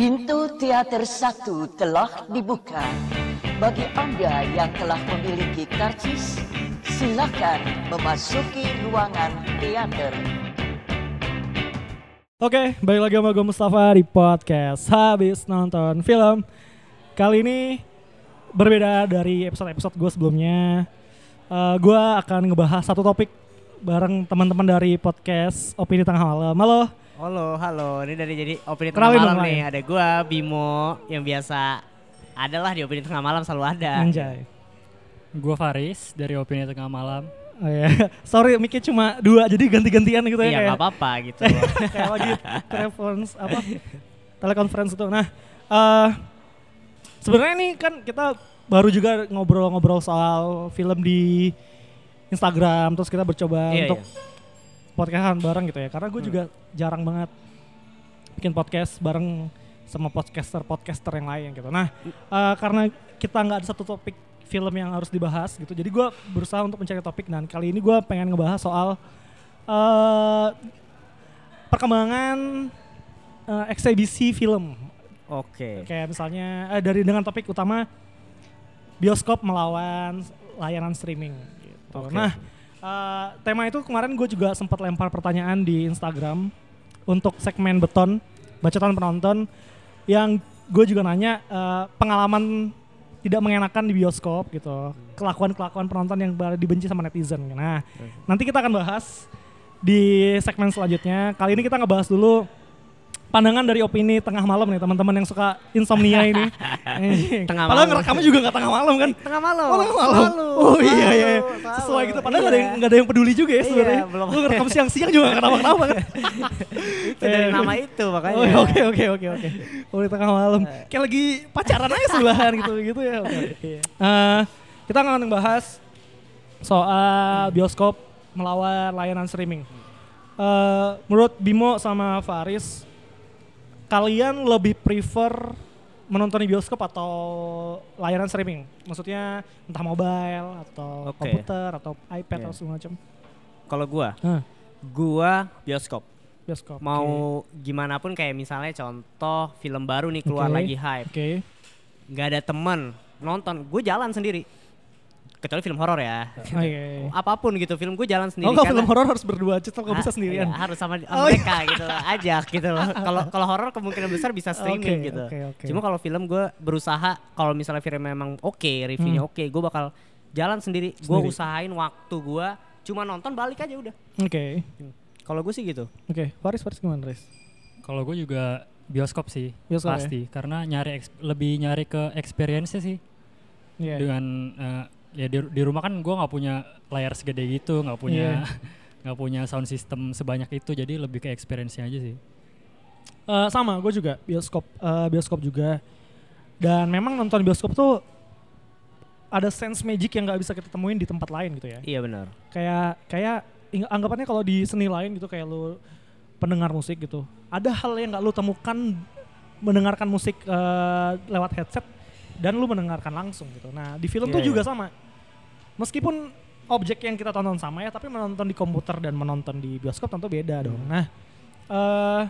Pintu teater satu telah dibuka. Bagi Anda yang telah memiliki karcis, silakan memasuki ruangan teater. Oke, balik lagi sama gue Mustafa di podcast Habis nonton film Kali ini berbeda dari episode-episode gue sebelumnya Eh, Gue akan ngebahas satu topik bareng teman-teman dari podcast Opini Tengah Malam Halo, Halo, halo. Ini dari jadi opini tengah malam nih. Ada gua Bimo yang biasa adalah di opini tengah malam selalu ada. Anjay Gue Faris dari Opini Tengah Malam. oh, iya. Sorry, mic cuma dua jadi ganti-gantian gitu ya Iya nggak apa-apa gitu. kayak lagi telepon apa telekonferensi itu. Nah, eh sebenarnya nih kan kita baru juga ngobrol-ngobrol soal film di Instagram, terus kita bercoba Iya, untuk podcastan bareng gitu ya. Karena gue Hmm. juga jarang banget bikin podcast bareng sama podcaster-podcaster yang lain gitu. Nah, eh, karena kita nggak ada satu topik film yang harus dibahas gitu, jadi gue berusaha untuk mencari topik dan kali ini gue pengen ngebahas soal eh perkembangan eh, eksibisi film. Oke. Kayak misalnya eh, dari dengan topik utama bioskop melawan layanan streaming. Gitu. Oke. Nah, eh, tema itu kemarin gue juga sempat lempar pertanyaan di Instagram untuk segmen beton bacotan penonton yang gue juga nanya eh, pengalaman tidak mengenakan di bioskop gitu. Kelakuan-kelakuan penonton yang dibenci sama netizen. Nah nanti kita akan bahas di segmen selanjutnya. Kali ini kita ngebahas dulu pandangan dari opini tengah malam nih teman-teman yang suka insomnia ini. Tengah padahal malam. ngerekamnya juga nggak tengah malam kan Tengah malam. Oh, tengah malam. Selalu, oh iya iya. selalu, iya. selalu. Sesuai gitu. Padahal nggak ada yang Iya. nggak ada yang peduli juga ya Iya, sebenarnya. belum. Lu ngerekam siang-siang juga kenapa-kenapa kan. Itu dari Eh, nama itu makanya. Oh iya, oke oke oke oke. Oh di tengah malam. Kayak lagi pacaran aja sebelahan gitu gitu ya. Oke. Iya. Eh, kita akan ngebahas soal bioskop melawan layanan streaming. Eh, menurut Bimo sama Faris, kalian lebih prefer menonton di bioskop atau layanan streaming? Maksudnya entah mobile atau Oke. komputer atau iPad Iya. atau segala macam. Kalau gua, Hah, gua bioskop. bioskop. Mau gimana pun kayak misalnya contoh film baru nih keluar Oke. lagi hype. Oke. nggak ada temen nonton, gue jalan sendiri. Kecuali film horor ya. Oke. Apa pun gitu, film gue jalan sendiri. Oh, kalau film horor harus berdua aja, kalau nggak bisa Ah, sendirian. iya, harus sama, Oh, iya. mereka gitu loh, ajak gitu loh. Kalau kalau horor kemungkinan besar bisa streaming Oke, gitu. oke, oke. Cuma kalau film gue berusaha kalau misalnya film memang oke, reviewnya Hmm. oke, gue bakal jalan sendiri. Gue Sendiri. usahain waktu gue cuma nonton balik aja udah. Oke. Kalau gue sih gitu. Oke, Faris Faris gimana, Faris? Kalau gue juga bioskop sih, Bioskop ya? pasti. Karena nyari lebih nyari ke experience sih. Iya. Dengan eh, ya di, di rumah kan gue nggak punya layar segede gitu, nggak punya nggak punya sound system sebanyak itu, jadi lebih ke experience-nya aja sih. Eh, sama, gue juga bioskop eh, bioskop juga. Dan memang nonton bioskop tuh ada sense magic yang nggak bisa kita temuin di tempat lain gitu ya. Iya benar. Kayak kayak anggapannya kalau di seni lain gitu kayak lu pendengar musik gitu. Ada hal yang nggak lu temukan mendengarkan musik eh, lewat headset dan lu mendengarkan langsung gitu. Nah, di film Iya, tuh juga iya. sama. Meskipun objek yang kita tonton sama ya, tapi menonton di komputer dan menonton di bioskop tentu beda dong. Nah, eh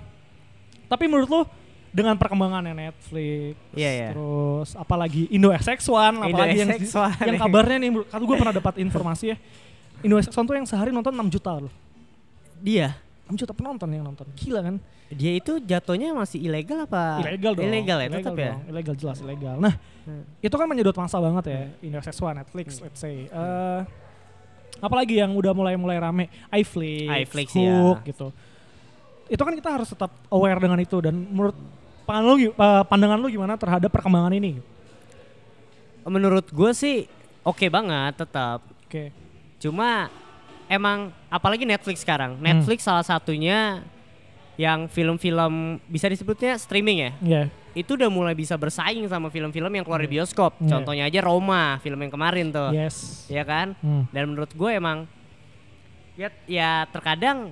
tapi menurut lu dengan perkembangannya Netflix, Iya, iya. terus apalagi Indo XX1, apalagi yang, Indo XX1, yang iya. kabarnya nih, kan gue pernah dapat informasi ya, Indo XX1 tuh yang sehari nonton 6 juta loh. Dia 6 juta penonton yang nonton, gila kan? dia itu jatuhnya masih ilegal apa? Ilegal dong. Ilegal ya tetap ya. dong, Ilegal jelas ilegal. Nah, Hmm. itu kan menyedot masa banget ya, Indo XX1, Netflix, let's say. Eh, apalagi yang udah mulai-mulai rame, iFlix, iFlix, Hook ya. gitu. Itu kan kita harus tetap aware dengan itu dan menurut pandangan lu, eh, pandangan lu gimana terhadap perkembangan ini? Menurut gue sih oke banget tetap. Oke. Cuma emang apalagi Netflix sekarang. Netflix salah satunya yang film-film bisa disebutnya streaming ya. Iya. Itu udah mulai bisa bersaing sama film-film yang keluar di bioskop. Iya. Contohnya aja Roma, film yang kemarin tuh. Yes. Ya kan? Hmm. Dan menurut gue emang ya, ya terkadang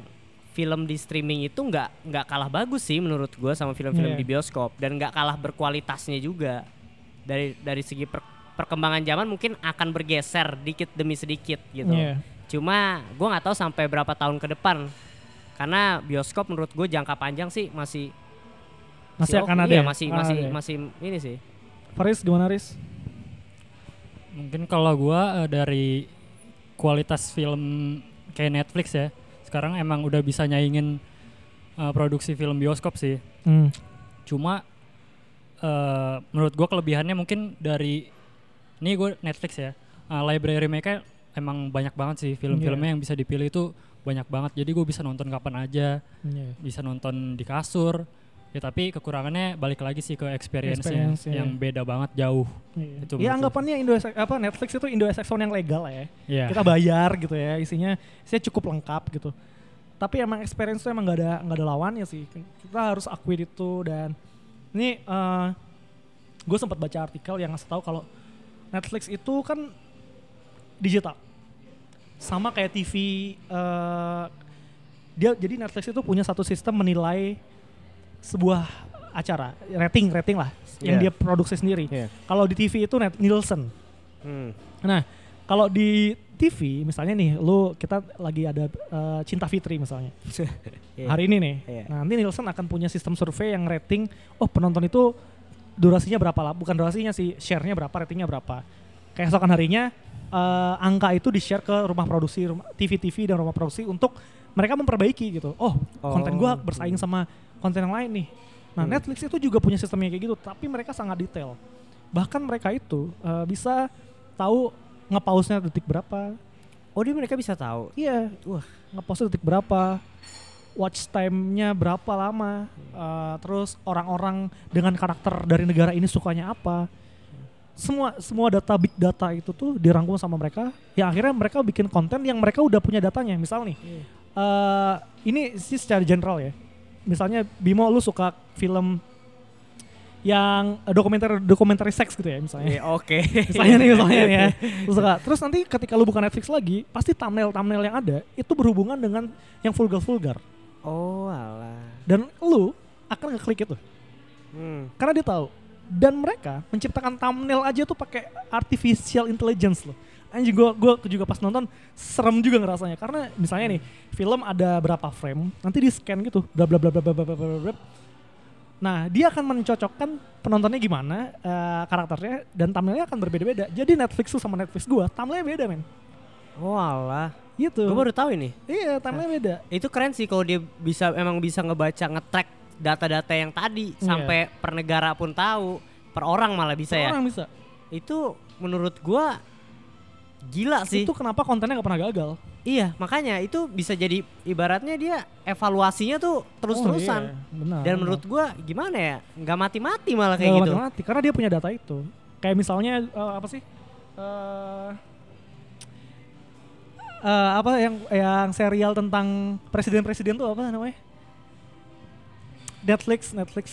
film di streaming itu nggak nggak kalah bagus sih menurut gue sama film-film Iya. di bioskop dan nggak kalah berkualitasnya juga dari dari segi per- perkembangan zaman mungkin akan bergeser dikit demi sedikit gitu. Iya. Cuma gue nggak tahu sampai berapa tahun ke depan karena bioskop menurut gue jangka panjang sih masih Masih oke. akan ada Iya, ya? masih Ah, masih oke. masih ini sih. Faris gimana Riz? Mungkin kalau gua eh, dari kualitas film kayak Netflix ya, sekarang emang udah bisa nyaingin eh, produksi film bioskop sih. Hmm. Cuma eh, menurut gua kelebihannya mungkin dari ini gue Netflix ya, eh, library mereka emang banyak banget sih film-filmnya yang bisa dipilih itu banyak banget. Jadi gue bisa nonton kapan aja, Iya. bisa nonton di kasur. Ya tapi kekurangannya balik lagi sih ke experience-nya Experience, iya. yang beda banget jauh. Iya. Itu Ya anggapannya Indo apa Netflix itu Indo Saxon yang legal lah ya. Iya. Kita bayar gitu ya, isinya isinya cukup lengkap gitu. Tapi emang experience itu emang gak ada nggak ada lawannya sih. Kita harus akui itu dan ini gue sempat baca artikel yang ngasih tahu kalau Netflix itu kan digital. Sama kayak TV eh, dia jadi Netflix itu punya satu sistem menilai sebuah acara, rating rating lah yang Iya. dia produksi sendiri. Iya. Kalau di TV itu net Nielsen. Hmm. Nah, kalau di TV misalnya nih, lu kita lagi ada eh, Cinta Fitri misalnya. Iya. Hari ini nih. Iya. Nah, nanti Nielsen akan punya sistem survei yang rating oh penonton itu durasinya berapa lah, bukan durasinya sih, share-nya berapa, ratingnya berapa. Keesokan harinya eh, angka itu di-share ke rumah produksi, TV-TV dan rumah produksi untuk mereka memperbaiki gitu. Oh, konten gua Oh, bersaing sama konten yang lain nih. Nah, Hmm. Netflix itu juga punya sistemnya kayak gitu, tapi mereka sangat detail. Bahkan mereka itu eh, bisa tahu ngepause-nya detik berapa. Oh, dia mereka bisa tahu. Iya, Wah. ngepause detik berapa. Watch time-nya berapa lama. eh, terus orang-orang dengan karakter dari negara ini sukanya apa. Semua semua data big data itu tuh dirangkum sama mereka. Ya akhirnya mereka bikin konten yang mereka udah punya datanya. Misal nih, eh, ini sih secara general ya. Misalnya Bimo lu suka film yang eh, dokumenter dokumenter seks gitu ya misalnya. Iya, oke. misalnya nih misalnya ya lu suka terus nanti ketika lu buka Netflix lagi pasti thumbnail thumbnail yang ada itu berhubungan dengan yang vulgar vulgar Oh, alah. dan lu akan ngeklik itu Hmm. karena dia tahu dan mereka menciptakan thumbnail aja tuh pakai artificial intelligence loh anjing gua gua juga pas nonton serem juga ngerasanya karena misalnya nih film ada berapa frame nanti di scan gitu bla bla bla bla bla bla bla bla. Nah, dia akan mencocokkan penontonnya gimana, eh, karakternya, dan thumbnailnya akan berbeda-beda. Jadi Netflix tuh sama Netflix gua, thumbnailnya beda men. Oh, alah. Gitu. Gue baru tahu ini. Iya, thumbnailnya beda. Itu keren sih kalau dia bisa emang bisa ngebaca nge-track data-data yang tadi Iya. sampai per negara pun tahu, per orang malah bisa ya. Orang bisa. Itu menurut gua gila sih. Itu kenapa kontennya gak pernah gagal. Iya, makanya itu bisa jadi ibaratnya dia evaluasinya tuh terus-terusan. Oh, iya. Benar. Dan menurut gua gimana ya? nggak mati-mati malah kayak gitu. mati-mati, karena dia punya data itu. Kayak misalnya eh, apa sih? Eh eh, apa yang yang serial tentang presiden-presiden tuh apa namanya? Netflix, Netflix.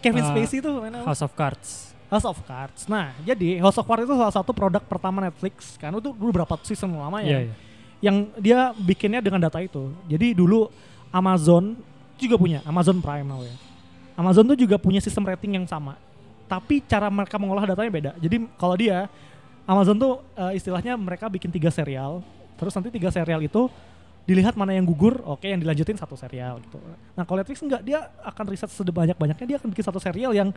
Kevin Eh, Spacey tuh mana? House of Cards. House of Cards. Nah, jadi House of Cards itu salah satu produk pertama Netflix. Kan itu dulu berapa season lama ya? Iya, iya. Yang dia bikinnya dengan data itu. Jadi dulu Amazon juga punya Amazon Prime namanya. Amazon tuh juga punya sistem rating yang sama. Tapi cara mereka mengolah datanya beda. Jadi kalau dia Amazon tuh eh, istilahnya mereka bikin tiga serial, terus nanti tiga serial itu dilihat mana yang gugur, oke yang dilanjutin satu serial gitu. Nah kalau Netflix enggak, dia akan riset sebanyak-banyaknya, dia akan bikin satu serial yang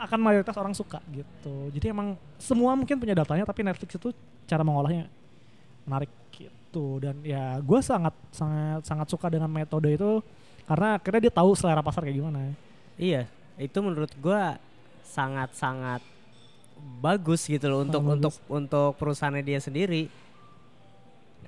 akan mayoritas orang suka gitu. Jadi emang semua mungkin punya datanya, tapi Netflix itu cara mengolahnya menarik gitu. Dan ya gue sangat sangat sangat suka dengan metode itu karena akhirnya dia tahu selera pasar kayak gimana. Iya, itu menurut gua sangat-sangat bagus gitu loh untuk Sangat untuk untuk perusahaannya dia sendiri.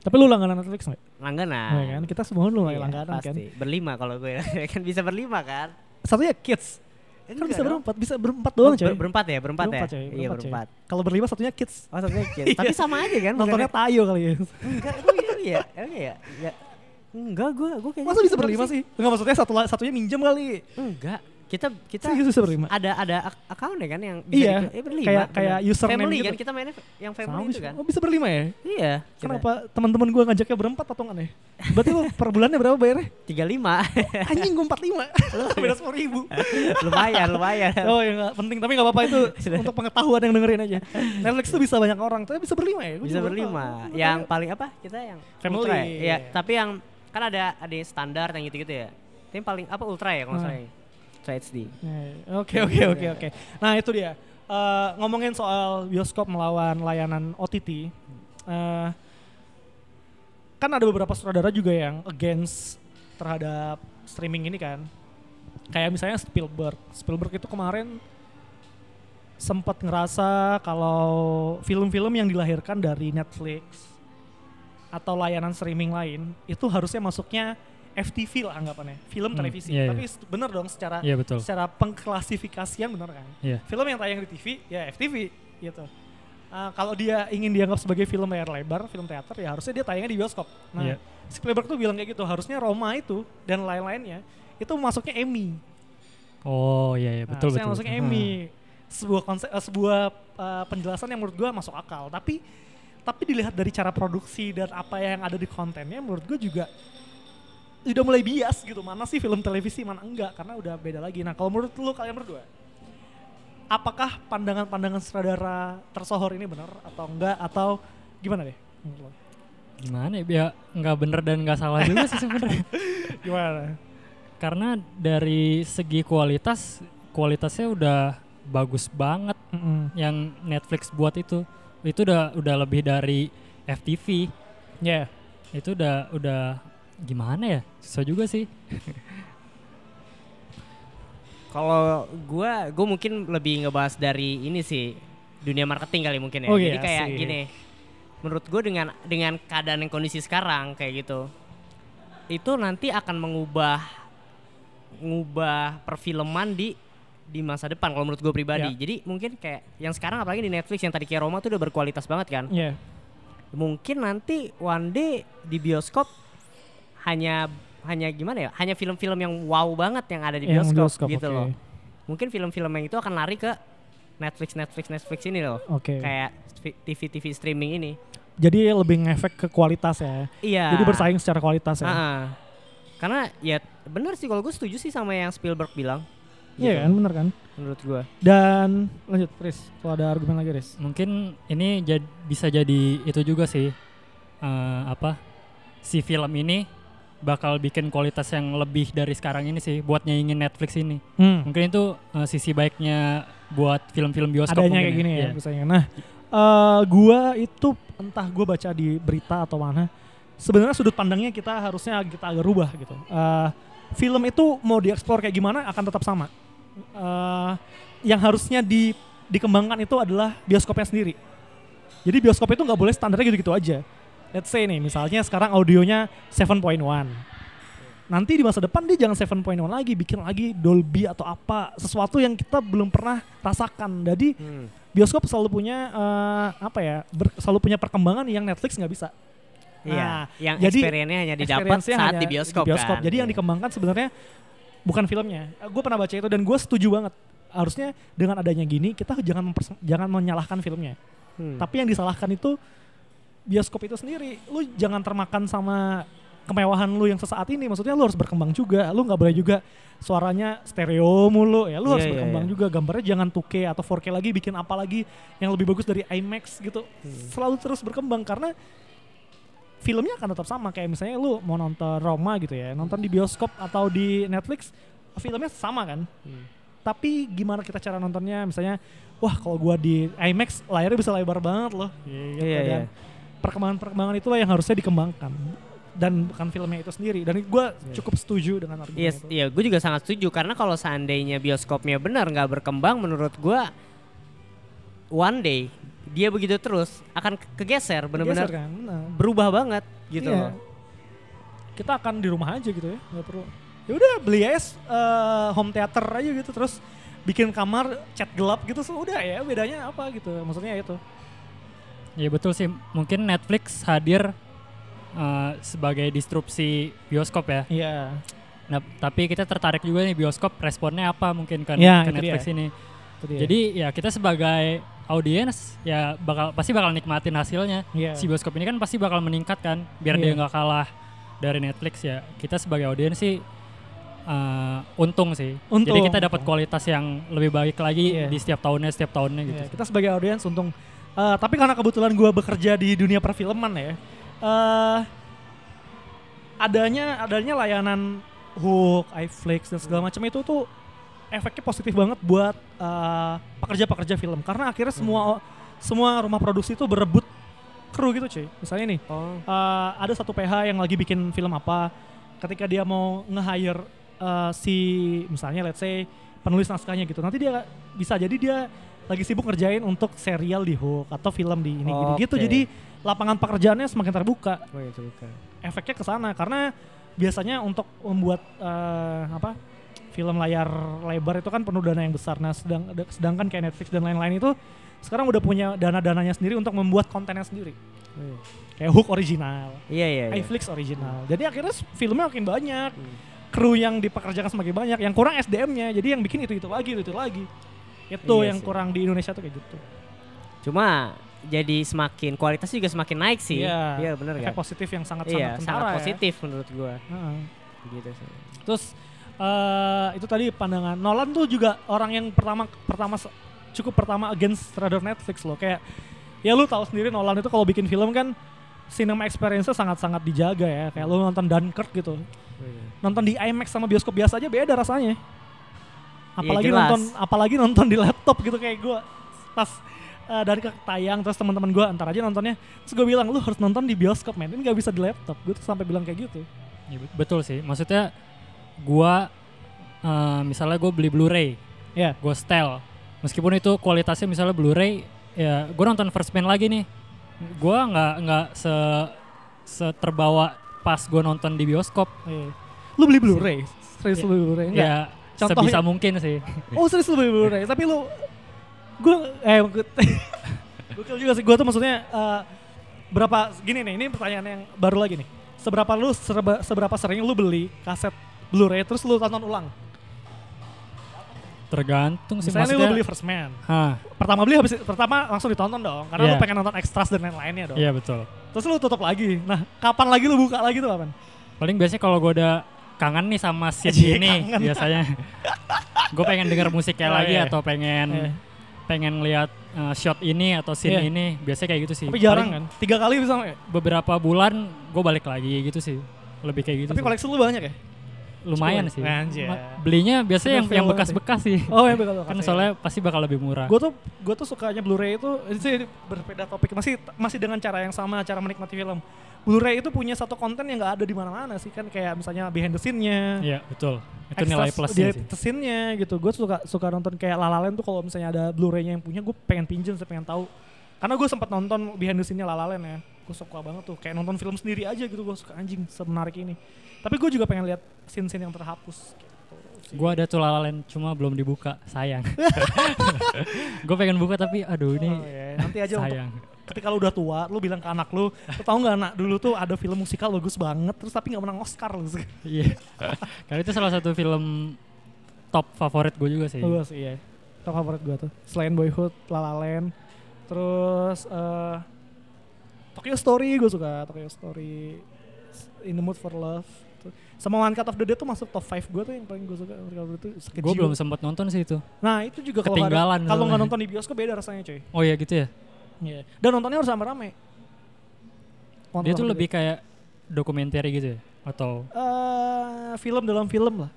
Tapi lu langganan Netflix nggak? Langganan. Nah, kan kita semua lu Iya, langganan kan. pasti. Berlima kalau gue kan bisa berlima kan? Satunya kids. Kan Enggak bisa berempat, bisa berempat doang coy. ber- berempat ya, berempat, Berempat, ya. coy, Iya, berempat. Kalau berlima satunya kids. Oh, satunya kids. Tapi sama aja kan? Nontonnya tayo kali ya. Enggak, emang iya, emang iya. Ya. Enggak, gua gua kayaknya Masa bisa berlima sih? Enggak maksudnya satu satunya minjem kali. Enggak. Kita kita Serius ada ada account ya kan yang bisa Iya, di- eh, berlima. kayak- kayak username family gitu. kan kita mainnya yang family Sama itu kan. Oh bisa berlima ya? Iya. Kenapa teman-teman gue ngajaknya berempat patungan ya? Berarti lu per bulannya berapa bayarnya? 35. Anjing gue 45. Beda 10 ribu. lumayan, lumayan. Oh ya gak penting, tapi gak apa-apa itu untuk pengetahuan yang dengerin aja. Netflix tuh bisa banyak orang, tapi bisa berlima ya? Gua bisa berlima. Yang paling apa? Kita yang Family. ultra ya? Iya, tapi yang kan ada ada standar yang gitu-gitu ya. Tapi paling apa ultra ya kalau nggak Hmm. salah HD. Eh, Oke oke oke oke. Nah itu dia. Eh, ngomongin soal bioskop melawan layanan OTT, eh, kan ada beberapa sutradara juga yang against terhadap streaming ini kan. Kayak misalnya Spielberg. Spielberg itu kemarin sempat ngerasa kalau film-film yang dilahirkan dari Netflix atau layanan streaming lain itu harusnya masuknya FTV lah anggapannya, film Hmm, televisi. iya, iya. Tapi bener dong secara Iya betul. secara pengklasifikasian bener kan? Iya. Film yang tayang di TV ya FTV gitu. Ah, kalau dia ingin dianggap sebagai film layar lebar, film teater ya harusnya dia tayangnya di bioskop. Nah, Iya. Spielberg tuh bilang kayak gitu, harusnya Roma itu dan lain-lainnya itu masuknya Emmy. Oh iya iya betul Harusnya betul. masuknya betul. Emmy. Sebuah konsep eh, sebuah eh, penjelasan yang menurut gua masuk akal, tapi tapi dilihat dari cara produksi dan apa yang ada di kontennya menurut gua juga udah mulai bias gitu mana sih film televisi mana enggak karena udah beda lagi nah kalau menurut lu kalian berdua apakah pandangan-pandangan sutradara tersohor ini benar atau enggak atau gimana deh? Gimana ya? Ya nggak bener dan nggak salah juga sih sebenarnya. gimana Karena dari segi kualitas kualitasnya udah bagus banget Mm-mm. yang Netflix buat itu. Itu udah udah lebih dari FTV. ya Itu udah udah gimana ya? Susah juga sih. Kalau gua, gua mungkin lebih ngebahas dari ini sih dunia marketing kali mungkin ya. Oh Jadi iya, kayak asik. gini. Menurut gua dengan dengan keadaan yang kondisi sekarang kayak gitu, itu nanti akan mengubah ngubah perfilman di di masa depan kalau menurut gue pribadi. Ya. Jadi mungkin kayak yang sekarang apalagi di Netflix yang tadi kayak Roma tuh udah berkualitas banget kan. ya Mungkin nanti one day di bioskop hanya hanya gimana ya? Hanya film-film yang wow banget yang ada di Yang bioskop, bioskop, gitu oke. loh. Mungkin film-film yang itu akan lari ke Netflix Netflix Netflix ini loh. oke Kayak TV TV streaming ini. jadi lebih ngefek ke kualitas ya Iya. jadi bersaing secara kualitas ya Ah-ah. Karena ya bener sih kalau gue setuju sih sama yang Spielberg bilang. iya Gitu, kan bener kan Menurut gue. dan lanjut Riz kalau ada argumen lagi Riz Mungkin ini jad- bisa jadi itu juga sih eh, apa si film ini bakal bikin kualitas yang lebih dari sekarang ini sih buat nyaingin Netflix ini. hmm. Mungkin itu eh, sisi baiknya buat film-film bioskop adanya kayak gini ya Iya. misalnya. Nah, eh gua itu entah gua baca di berita atau mana, sebenarnya sudut pandangnya kita harusnya kita agak rubah gitu. Eh film itu mau dieksplor kayak gimana akan tetap sama. Eh yang harusnya di dikembangkan itu adalah bioskopnya sendiri. Jadi bioskop itu nggak boleh standarnya gitu-gitu aja. Let's say nih, misalnya sekarang audionya 7.1. Nanti di masa depan dia jangan 7.1 lagi, bikin lagi Dolby atau apa, sesuatu yang kita belum pernah rasakan. Jadi bioskop selalu punya eh, apa ya ber- selalu punya perkembangan yang Netflix nggak bisa Iya. Nah, yang jadi experience-nya hanya didapat Experience-nya saat hanya di bioskop, kan. jadi yang Iya. dikembangkan sebenarnya bukan filmnya gue pernah baca itu dan gue setuju banget harusnya dengan adanya gini kita jangan jangan menyalahkan filmnya Hmm. tapi yang disalahkan itu bioskop itu sendiri lu jangan termakan sama kemewahan lu yang sesaat ini maksudnya lu harus berkembang juga lu nggak boleh juga suaranya stereo mulu ya lu Iya, harus iya, berkembang iya. juga gambarnya jangan 2K atau 4K lagi bikin apa lagi yang lebih bagus dari IMAX gitu Hmm. selalu terus berkembang karena filmnya akan tetap sama kayak misalnya lu mau nonton Roma gitu ya nonton di bioskop atau di Netflix filmnya sama kan Hmm. tapi gimana kita cara nontonnya misalnya wah kalau gua di IMAX layarnya bisa lebar banget loh gitu. Iya, dan iya. Perkembangan-perkembangan itulah yang harusnya dikembangkan dan bukan filmnya itu sendiri dan gua cukup setuju dengan argumen Iya, itu iya, gue juga sangat setuju karena kalau seandainya bioskopnya benar nggak berkembang, menurut gue one day dia begitu terus akan ke- kegeser, benar-benar kan benar. berubah banget gitu. Iya. loh. kita akan di rumah aja gitu ya nggak perlu ya udah beli aja eh, home theater aja gitu terus bikin kamar cat gelap gitu so udah ya bedanya apa gitu maksudnya itu Iya betul sih. Mungkin Netflix hadir eh, sebagai disrupsi bioskop ya. iya Nah, tapi kita tertarik juga nih bioskop responnya apa mungkin kan Ya, ke Netflix dia. ini. dia. Jadi ya kita sebagai audiens ya bakal pasti bakal nikmatin hasilnya. Iya. Si bioskop ini kan pasti bakal meningkat kan biar Iya. dia nggak kalah dari Netflix ya. Kita sebagai audiens sih eh, untung sih. Untung. Jadi kita dapat kualitas yang lebih baik lagi Iya. di setiap tahunnya setiap tahunnya gitu. Iya, kita sebagai audiens untung. Eh, tapi karena kebetulan gue bekerja di dunia perfilman ya, eh adanya adanya layanan Hook, iFlix dan segala macam itu tuh efeknya positif banget buat eh, pekerja-pekerja film karena akhirnya semua semua rumah produksi itu berebut kru gitu cuy. Misalnya nih, Oh. eh, ada satu PH yang lagi bikin film apa, ketika dia mau nge-hire eh, si misalnya let's say penulis naskahnya gitu, nanti dia bisa jadi dia lagi sibuk ngerjain untuk serial di Hook atau film di ini gitu. Oke. Jadi lapangan pekerjaannya semakin terbuka. Oh itu bukan. Efeknya ke sana karena biasanya untuk membuat eh, apa film layar lebar itu kan penuh dana yang besar. Nah, sedang, sedangkan kayak Netflix dan lain-lain itu sekarang udah punya dana-dananya sendiri untuk membuat kontennya sendiri. Kayak Hook original, Iya iya. iya. iFlix original. Jadi akhirnya filmnya makin banyak. Hmm. Kru yang dipekerjakan semakin banyak, yang kurang SDM-nya. Jadi yang bikin itu-itu lagi, itu lagi. Itu Iya yang sih. kurang di Indonesia tuh kayak gitu. Cuma jadi semakin kualitas juga semakin naik sih. Iya. Iya Efek kan? positif yang Iya, kentara sangat ya. positif menurut gua. Heeh. Gitu sih. Terus eh itu tadi pandangan Nolan tuh juga orang yang pertama pertama cukup pertama against terhadap Netflix loh kayak ya lu tahu sendiri Nolan itu kalau bikin film kan cinema experience-nya sangat-sangat dijaga ya kayak lu nonton Dunkirk gitu nonton di IMAX sama bioskop biasa aja beda rasanya apalagi jelas. nonton apalagi nonton di laptop gitu kayak gua pas eh, Dunkirk tayang terus teman-teman gua antar aja nontonnya terus gue bilang lu harus nonton di bioskop men ini nggak bisa di laptop gue tuh sampai bilang kayak gitu Ya, bet- betul sih. Maksudnya gua eh, misalnya gue beli Blu-ray, ya gue setel. Meskipun itu kualitasnya misalnya Blu-ray, ya gue nonton First Man lagi nih. Gua nggak nggak se se terbawa pas gue nonton di bioskop. Iya. Lu beli Blu-ray? Serius Iya. lu beli Blu-ray? Enggak. Ya Contohnya- sebisa mungkin sih. Oh serius lu beli Blu-ray? Tapi lu gue eh gue gokil juga sih gue tuh maksudnya eh, berapa gini nih ini pertanyaan yang baru lagi nih seberapa lu serba- seberapa sering lu beli kaset Blu-ray terus lu tonton ulang Tergantung sih misalnya lu beli First Man Hah, pertama beli habis pertama langsung ditonton dong karena lu Iya. pengen nonton extras dan lain-lainnya dong iya betul. terus lu tutup lagi nah kapan lagi lu buka lagi tuh kapan Paling biasanya kalau gue udah kangen nih sama scene ini kangen. biasanya. gue pengen denger musiknya Oh, lagi iya. atau pengen Iya. pengen lihat uh, shot ini atau scene Iya. ini. Biasanya kayak gitu sih. tapi jarang Paling kan tiga kali bisa? Beberapa bulan gue balik lagi gitu sih. Lebih kayak gitu tapi sih. koleksi lu banyak ya Lumayan cukup. sih. Anjir. Belinya biasanya yang, yang bekas-bekas sih. oh yang bakal kan soalnya pasti bakal lebih murah. gue tuh gue tuh sukanya Blu-ray itu sih berbeda topik masih masih dengan cara yang sama cara menikmati film Blu-ray itu punya satu konten yang nggak ada di mana-mana sih kan kayak misalnya behind the scene-nya Iya, betul. Itu nilai plusnya di sih. the scene-nya gitu gue suka suka nonton kayak La La Land tuh kalau misalnya ada Blu-ray-nya yang punya gue pengen pinjem saya pengen tahu karena gue sempat nonton behind the scene-nya La La Land ya gue suka banget tuh kayak nonton film sendiri aja gitu gue suka anjing semenarik ini tapi gue juga pengen lihat scene-scene yang terhapus gitu sih. Gue ada tuh La La Land, cuma belum dibuka, sayang. gue pengen buka tapi aduh ini Oh, iya. nanti aja untuk sayang. ketika lu udah tua, lu bilang ke anak lu, lu tau gak anak dulu tuh ada film musikal bagus banget, terus tapi gak menang Oscar lu. Iya. Karena itu salah satu film top favorit gue juga sih. Bagus, iya. Top favorit gua tuh. Selain Boyhood, La La Land, terus eh Tokyo Story gue suka, Tokyo Story, In the Mood for Love. Sama One Cut of the Dead tuh masuk top 5 gue tuh yang paling gue suka. One Cut of the Dead tuh sakit Gue belum sempat nonton sih itu. Nah itu juga Ketinggalan kalau nggak nonton di bioskop beda rasanya cuy. Oh iya gitu ya. Iya. Dan nontonnya harus rame-rame. One Dia tuh lebih kayak dokumenter gitu ya atau eh film dalam film lah.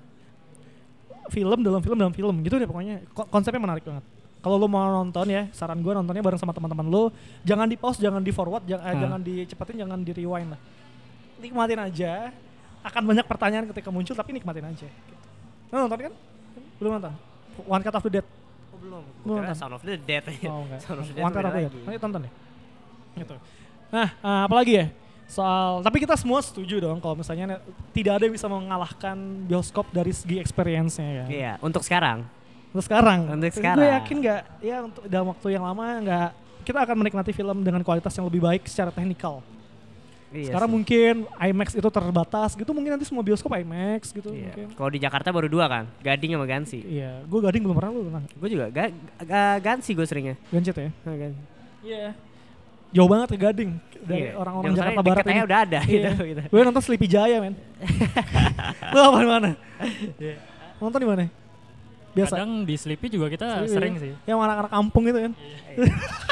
Film dalam film dalam film gitu deh pokoknya. Ko- Konsepnya menarik banget. Kalau lu mau nonton ya, saran gue nontonnya bareng sama teman-teman lu. Jangan di pause, jangan di forward, jangan, Hmm. jangan dicepetin, jangan di rewind lah. Nikmatin aja. Akan banyak pertanyaan ketika muncul, tapi nikmatin aja. Gitu. Lu nonton kan? Belum nonton? One Cut of the Dead. Oh, belum. Belum nonton. Sound of the Dead. Oh enggak. Sound of the Dead One Cut of the Dead. Nanti tonton deh. Gitu. Nah, eh, apalagi ya? Soal, tapi kita semua setuju dong kalau misalnya tidak ada yang bisa mengalahkan bioskop dari segi experience-nya ya. Iya, untuk sekarang. Untuk sekarang. Untuk Gue sekarang. yakin nggak, ya untuk dalam waktu yang lama nggak, kita akan menikmati film dengan kualitas yang lebih baik secara teknikal. Iya Sekarang sih. mungkin IMAX itu terbatas gitu, mungkin nanti semua bioskop IMAX gitu Iya. mungkin. Kalau di Jakarta baru dua kan, Gading sama Gansi. Iya, gue gading belum pernah lu pernah. Gue juga ga, ga- Gansi gue seringnya. Gancet ya. Nah. Iya. Jauh banget ke Gading dari Iya. orang-orang Jakarta Barat ini. udah ada gitu. Iya. gitu. Gue nonton Sleepy Jaya men. Lu apa di mana? Nonton di mana? Biasa. kadang di Sleepy juga kita Sleepy, sering iya. sih. Yang anak-anak kampung itu kan.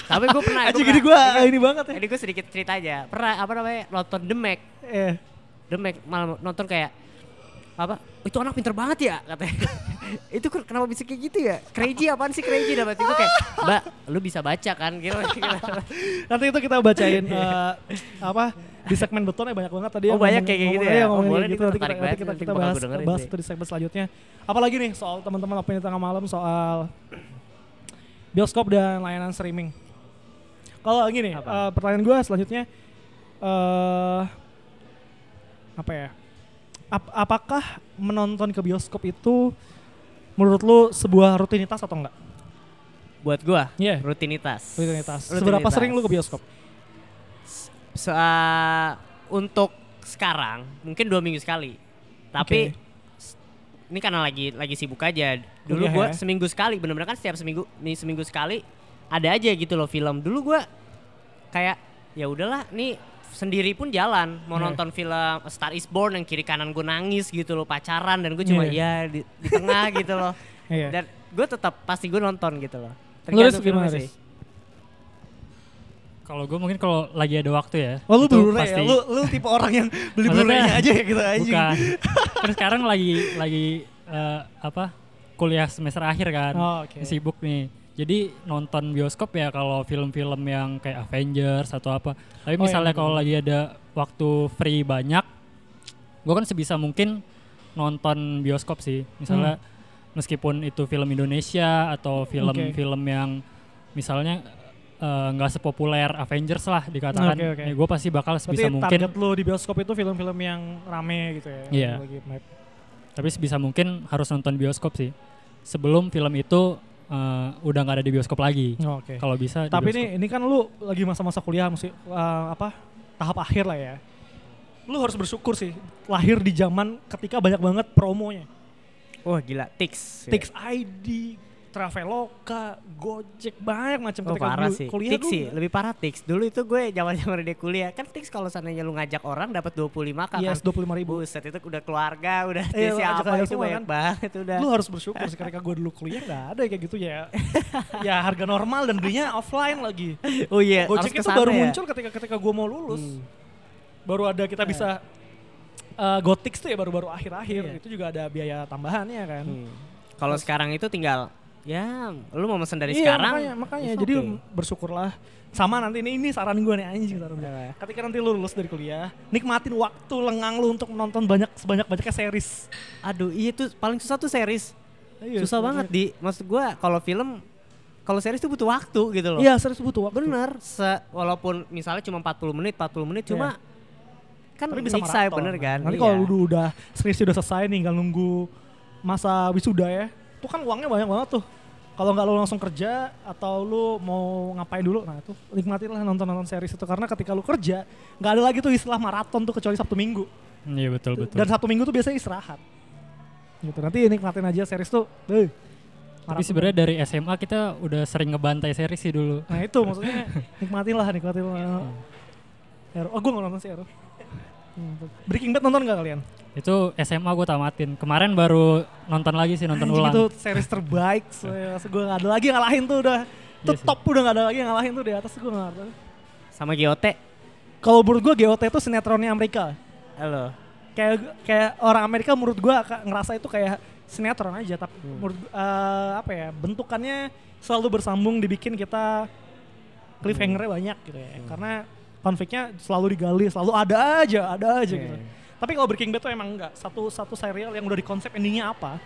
Tapi gue pernah. Aja gini gue ini banget ya. Ini gue sedikit cerita aja. Pernah apa namanya nonton The Mac. Eh, The Mac malah nonton kayak apa itu anak pinter banget ya katanya itu ken- kenapa bisa kayak gitu ya crazy apaan sih crazy dapat itu kayak mbak lu bisa baca kan gitu Nanti itu kita bacain eh, apa di segmen beton ya banyak banget tadi Oh, yang banyak ngomong- kayak gitu ngomong- ya? iya, Oh, ngomongin boleh gitu nanti kita, nanti kita, kita bahas gue bahas itu di segmen selanjutnya. Apalagi nih soal teman-teman opini tengah malam soal bioskop dan layanan streaming. Kalau gini, Apa? eh, pertanyaan gue selanjutnya eh apa ya? Ap- apakah menonton ke bioskop itu menurut lu sebuah rutinitas atau enggak? buat gua Iya. rutinitas Rutinitas. Seberapa sering lu ke bioskop? Se- uh, untuk sekarang mungkin dua minggu sekali tapi Oke. s- ini karena lagi lagi sibuk aja dulu Kuliah gua ya? seminggu sekali bener-bener kan setiap seminggu nih seminggu sekali ada aja gitu loh film dulu gua kayak ya udahlah nih sendiri pun jalan mau Iya. nonton film A Star Is Born yang kiri kanan gue nangis gitu loh pacaran dan gue cuma Iya. ya di, di tengah gitu loh Iya. dan gue tetap pasti gue nonton gitu loh Tergantung gimana Riz? Kalau gue mungkin kalau lagi ada waktu ya. Oh lu Blu-ray ya? pasti- Lu, lu tipe orang yang beli Blu-ray aja ya gitu aja. Bukan. Terus sekarang lagi lagi eh, apa? Kuliah semester akhir kan. Oh, oke. Sibuk nih. Jadi nonton bioskop ya kalau film-film yang kayak Avengers atau apa. Tapi Oh, misalnya iya, kalau lagi ada waktu free banyak, gue kan sebisa mungkin nonton bioskop sih. Misalnya meskipun itu film Indonesia atau film-film yang misalnya eh, nggak sepopuler Avengers lah dikatakan, Oke, oke. ya gue pasti bakal Berarti sebisa mungkin target lu di bioskop itu film-film yang rame gitu ya? Iya. lagi hype. tapi sebisa mungkin harus nonton bioskop sih sebelum film itu eh, udah nggak ada di bioskop lagi Oh, Oke. kalau bisa Tapi ini ini kan lu lagi masa-masa kuliah mesti eh, apa tahap akhir lah ya. Lu harus bersyukur sih lahir di zaman ketika banyak banget promonya. wah gila Tix Tix ID, Traveloka, Gojek banyak macam Oh ketika parah dulu sih. kuliah Tix sih, lebih parah Tix. Dulu itu gue zaman-zaman dia kuliah. Kan Tix kalau seandainya lu ngajak orang dapat 25 kan. Yes, 25 ribu. Buset itu udah keluarga, udah lu siapa itu banyak kan. banget udah. Lu harus bersyukur sih ketika gue dulu kuliah nggak ada kayak gitu ya. ya harga normal dan belinya offline lagi. oh iya, Gojek itu baru ya. muncul ketika ketika gue mau lulus. Hmm. Baru ada kita bisa uh, Gotix tuh ya baru-baru akhir-akhir. Iya. Itu juga ada biaya tambahannya kan. Hmm. Kalau sekarang itu tinggal ya lu mau mesen dari iya, sekarang. makanya makanya it's jadi okay. bersyukurlah. Sama nanti ini ini saran gue nih anjing saran gue. Apa? Ketika nanti lu lulus dari kuliah, nikmatin waktu lengang lu untuk menonton banyak sebanyak-banyaknya series. Aduh, iya tuh paling susah tuh series. Iya, susah banget di maksud gua kalau film kalau series tuh butuh waktu gitu loh. Iya, series butuh waktu. Bener, se walaupun misalnya cuma 40 menit, 40 menit cuma kan Tapi bisa maraton. bener kan. Nanti Iya. kalau lu udah skripsi udah selesai nih, tinggal nunggu masa wisuda ya. Itu kan uangnya banyak banget tuh. Kalau nggak lu langsung kerja atau lu mau ngapain dulu, nah itu nikmatin lah nonton-nonton series itu karena ketika lu kerja nggak ada lagi tuh istilah maraton tuh kecuali Sabtu Minggu. iya betul betul Dan Sabtu Minggu tuh biasanya istirahat. Gitu. Nanti nikmatin aja series tuh. Eh, tapi sebenarnya dari SMA kita udah sering ngebantai series sih dulu Nah itu maksudnya nikmatin lah, nikmatin lah. Arrow. Oh gue nggak nonton sih. Hmm, Breaking Bad nonton nggak kalian? Itu SMA gue tamatin kemarin baru nonton lagi sih nonton Anjing ulang itu series terbaik. gue gak ada lagi yang ngalahin tuh udah. Itu Iya sih. top udah gak ada lagi yang ngalahin tuh di atas gue gak ada. sama GOT. Kalau menurut gue GOT itu sinetronnya Amerika. Halo. Kayak kayak orang Amerika menurut gue ngerasa itu kayak sinetron aja. Tapi menurut eh, apa ya bentukannya selalu bersambung dibikin kita cliffhangernya banyak gitu ya. Karena konfliknya selalu digali, selalu ada aja, ada aja gitu. Tapi kalau Breaking Bad tuh emang enggak satu satu serial yang udah di konsep endingnya apa.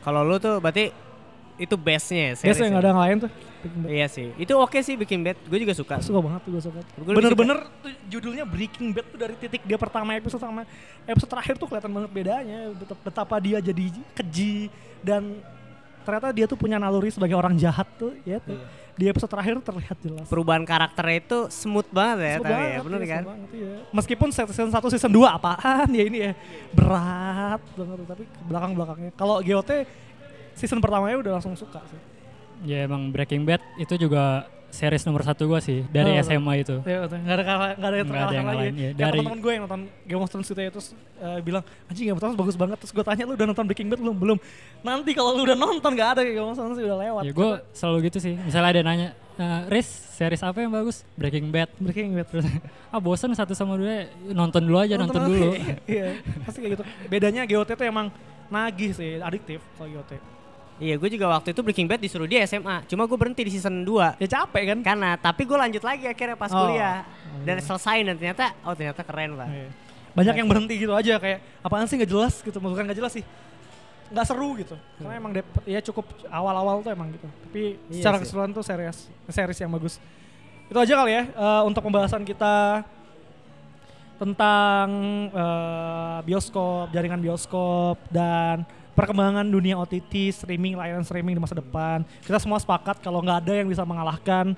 Kalau lu tuh berarti itu base-nya ya, series nggak ya? ada yang lain tuh. Breaking Bad. Iya sih. Itu oke sih Breaking Bad. Gue juga suka. Suka banget tuh gue suka. Bener-bener judulnya Breaking Bad tuh dari titik dia pertama episode sama episode terakhir tuh kelihatan banget bedanya. Bet- Betapa dia jadi keji dan ternyata dia tuh punya naluri sebagai orang jahat tuh ya tuh. Di episode terakhir terlihat jelas. Perubahan karakternya itu smooth banget ya, Smooth tapi banget, ya, bener iya, kan? smooth banget, iya. Meskipun season 1 season 2 apaan ya ini ya berat banget tapi belakang-belakangnya. Kalau GOT season pertamanya udah langsung suka sih. ya emang Breaking Bad itu juga series nomor satu gue sih dari Oh, SMA itu Iya betul. Nggak ada kalah, nggak ada yang ada lagi. lain. Kayak Dari- teman-teman gue yang nonton Game of Thrones gitu ya terus eh, bilang anjing Game of Thrones bagus banget terus gue tanya lu udah nonton Breaking Bad belum? Belum. Nanti kalau lu udah nonton nggak ada Game of Thrones udah lewat. ya gue selalu gitu sih misalnya ada nanya Eh, Riz, series apa yang bagus? Breaking Bad. Breaking Bad. Terus ah bosan satu sama dua nonton dulu aja nonton, aja. dulu. Iya, pasti kayak gitu. Bedanya GOT tuh emang nagih sih, adiktif kalau GOT. Iya, gue juga waktu itu Breaking Bad disuruh dia SMA. Cuma gue berhenti di season 2. Ya capek kan? Karena, tapi gue lanjut lagi akhirnya pas Oh. kuliah. Dan selesai dan ternyata, oh ternyata keren pak. Iya. Banyak yang berhenti gitu aja kayak apaan sih nggak jelas gitu, bukan nggak jelas sih. Nggak seru gitu. Karena emang dep- ya cukup awal-awal tuh emang gitu. Tapi Iya secara keseluruhan tuh series series yang bagus. Itu aja kali ya eh, untuk pembahasan kita tentang eh, bioskop, jaringan bioskop dan perkembangan dunia OTT, streaming, layanan streaming di masa depan. Kita semua sepakat kalau nggak ada yang bisa mengalahkan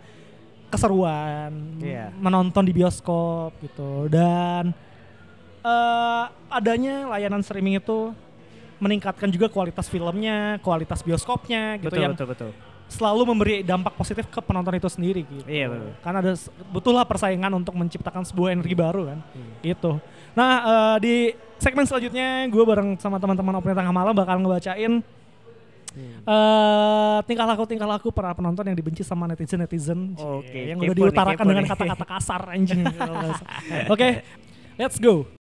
keseruan Iya. menonton di bioskop gitu dan eh, adanya layanan streaming itu meningkatkan juga kualitas filmnya, kualitas bioskopnya gitu betul, yang betul, betul. selalu memberi dampak positif ke penonton itu sendiri gitu. Iya, betul. Karena ada betullah persaingan untuk menciptakan sebuah energi baru kan. Hmm. Gitu. Nah, eh, di segmen selanjutnya gue bareng sama teman-teman Opini Tengah Malam bakal ngebacain Hmm. eh tingkah laku tingkah laku para penonton yang dibenci sama netizen netizen Oke, yang udah diutarakan dengan kata-kata kasar anjing. Oke, let's go.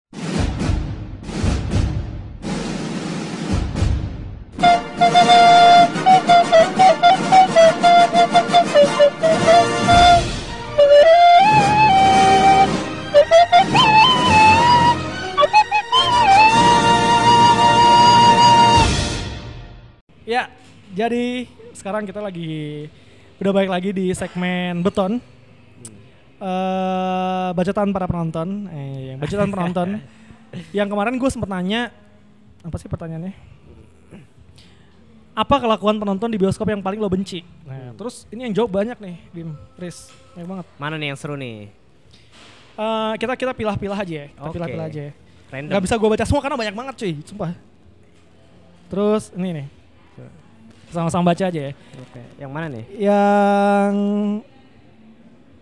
Ya, jadi sekarang kita lagi udah balik lagi di segmen beton. eh bacotan para penonton, eh, bacotan penonton. yang kemarin gue sempet nanya, apa sih pertanyaannya? Apa kelakuan penonton di bioskop yang paling lo benci? Nah, terus ini yang jawab banyak nih, Bim, Riz, banyak banget. Mana nih yang seru nih? Eh, kita kita pilah-pilah aja ya, kita Oke. pilah-pilah aja. ya. Random. Gak bisa gue baca semua karena banyak banget cuy, sumpah. Terus ini nih, sama-sama baca aja ya. Oke, yang mana nih? yang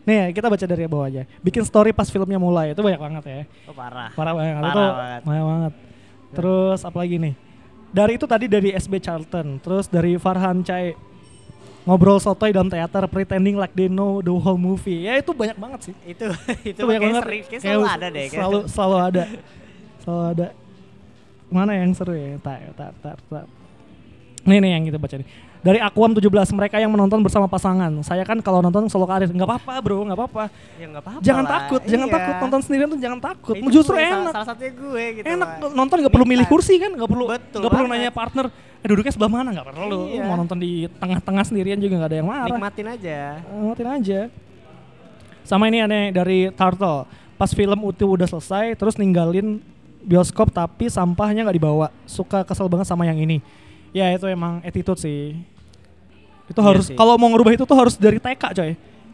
nih ya, kita baca dari bawah aja. Bikin story pas filmnya mulai itu banyak banget ya. Oh parah. Parah banget. Parah itu banget. banyak banget. Terus apa lagi nih? Dari itu tadi dari SB Charlton, terus dari Farhan Chai ngobrol sotoy dalam teater pretending like they know the whole movie. Ya itu banyak banget sih. Itu itu, Itu banyak banget. sering, kayak selalu ada deh. Selalu selalu ada. Selalu ada. Mana yang seru ya? Tar, tar, tar, tar. Nih nih yang kita baca nih. Dari Akuam 17 mereka yang menonton bersama pasangan. Saya kan kalau nonton solo karir nggak apa-apa bro, nggak apa-apa. Ya nggak apa-apa. Jangan lah. takut, jangan Iya. takut nonton sendirian tuh jangan takut. Itu Justru gue, enak. Salah satunya gue gitu. enak Pak. nonton nggak perlu milih time. kursi kan, nggak perlu nggak perlu nanya partner. Eh duduknya sebelah mana nggak perlu. Iya. Mau nonton di tengah-tengah sendirian juga nggak ada yang marah. Nikmatin aja. Nikmatin aja. Sama ini aneh dari Turtle. Pas film itu udah selesai, terus ninggalin bioskop tapi sampahnya nggak dibawa. Suka kesel banget sama yang ini. Ya itu emang attitude sih. Itu Iya harus kalau mau ngerubah itu tuh harus dari TK coy.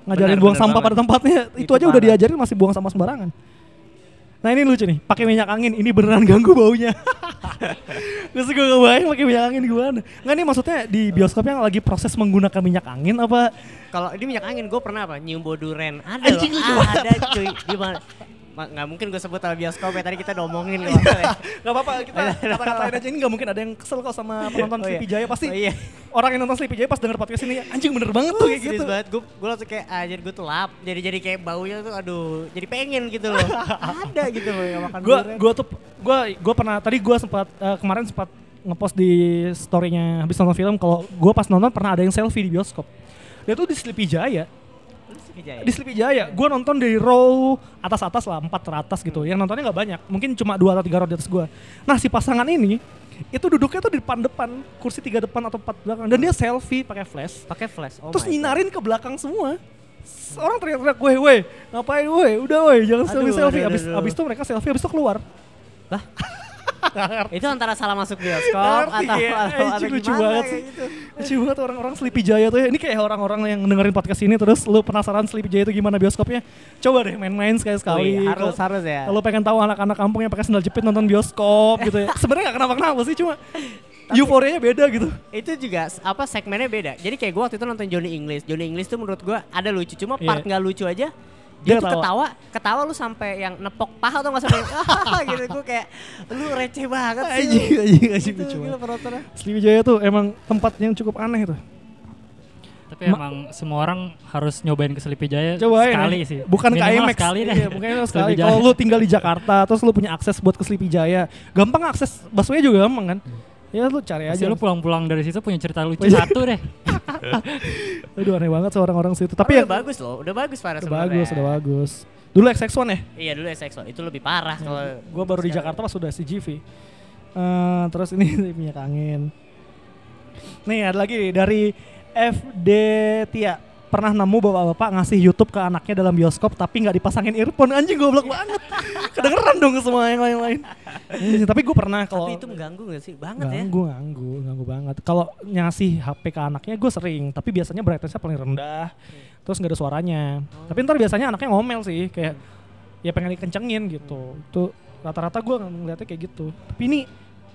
Ngajarin Benar, buang benar sampah banget. pada tempatnya. Itu, Itu aja udah parah. diajarin masih buang sampah sembarangan. Nah ini lucu nih, pakai minyak angin. Ini beneran ganggu baunya. Terus gue kebayang pakai minyak angin gimana? Nggak nih maksudnya di bioskopnya lagi proses menggunakan minyak angin apa? Kalau ini minyak angin gue pernah apa? Nyium bau duren. Ada Anjing, loh. ada cuy. Di mana? Nggak mungkin gue sebut sama bioskop ya tadi kita udah omongin nggak apa-apa kita kata-katain aja ini gak mungkin ada yang kesel kok sama penonton Oh iya. Sleepy Jaya pasti Oh iya. orang yang nonton Sleepy Jaya pas denger podcast ini anjing bener banget tuh kayak Serius gitu. banget gue gue langsung kayak ah jadi gue tuh lap jadi jadi kayak baunya tuh aduh jadi pengen gitu loh ada gitu loh yang makan Gua durian. gua tuh gua gua pernah tadi gua sempat eh, kemarin sempat ngepost di storynya habis nonton film kalau gua pas nonton pernah ada yang selfie di bioskop. Dia tuh di Sleepy Jaya, Jaya. di Sleepy Jaya. Gua nonton dari row atas-atas lah, empat teratas gitu. Yang nontonnya nggak banyak, mungkin cuma dua atau tiga row di atas gua. Nah si pasangan ini itu duduknya tuh di depan-depan, kursi tiga depan atau empat belakang, dan dia selfie pakai flash. pakai flash oh terus God. nyinarin ke belakang semua. Orang teriak-teriak, weh, weh, ngapain, weh, udah, weh, jangan Aduh, selfie-selfie. aduh, Abis, aduh. abis itu mereka selfie, abis itu keluar. itu antara salah masuk bioskop atau ya? atau, Anjing, atau lucu gimana banget sih. gitu. Lucu banget orang-orang Sleepy Jaya tuh ya. Ini kayak orang-orang yang dengerin podcast ini terus lu penasaran Sleepy Jaya itu gimana bioskopnya. Coba deh main-main sekali-sekali. Harus Kalau- harus ya Kalau pengen tahu anak-anak kampung yang pakai sandal jepit nonton bioskop gitu ya. Sebenarnya gak kenapa-kenapa sih cuma euforianya beda gitu. itu juga apa segmennya beda jadi kayak gue waktu itu nonton Johnny English Johnny English tuh menurut gue ada lucu cuma Iya. part nggak lucu aja Dia dia, tuh ketawa. ketawa ketawa lu sampai yang nepok paha tuh nggak sampai "Ah," gitu gue kayak lu receh banget sih Anjing, anjing, anjing, Gitu, lucu gila banget. penontonnya. Sleepy Jaya tuh emang tempat yang cukup aneh tuh. Tapi emang semua orang harus nyobain ke Sleepy Jaya Coba sekali sih. Bukan ke IMAX. sekali deh. Iya, bukan sekali. Kalau lu tinggal di Jakarta terus lu punya akses buat ke Sleepy Jaya, gampang akses busway juga gampang kan? Ya lu cari Pasti aja. lu pulang-pulang dari situ punya cerita lucu satu deh. Aduh aneh banget sih orang-orang situ. Tapi Tapi ya bagus loh, udah bagus parah udah sebenarnya. bagus, udah bagus. Dulu XX1 ya? Iya dulu SX1 itu lebih parah kalau Gue baru di. Jakarta pas udah CGV. Eh, terus ini minyak angin. Nih ada lagi dari FD Tia. Pernah nemu bapak-bapak ngasih YouTube ke anaknya dalam bioskop tapi nggak dipasangin earphone anjing goblok banget. Kedengeran dong semua yang lain-lain. Tapi gue pernah kalau Tapi itu mengganggu gak sih? Banget ya. ganggu, ganggu, ganggu banget. Kalau ngasih HP ke anaknya gue sering, tapi biasanya brightness-nya paling rendah. Terus nggak ada suaranya. Tapi ntar biasanya anaknya ngomel sih, kayak ya pengen dikencengin gitu. Itu rata-rata gue ngeliatnya kayak gitu. Tapi ini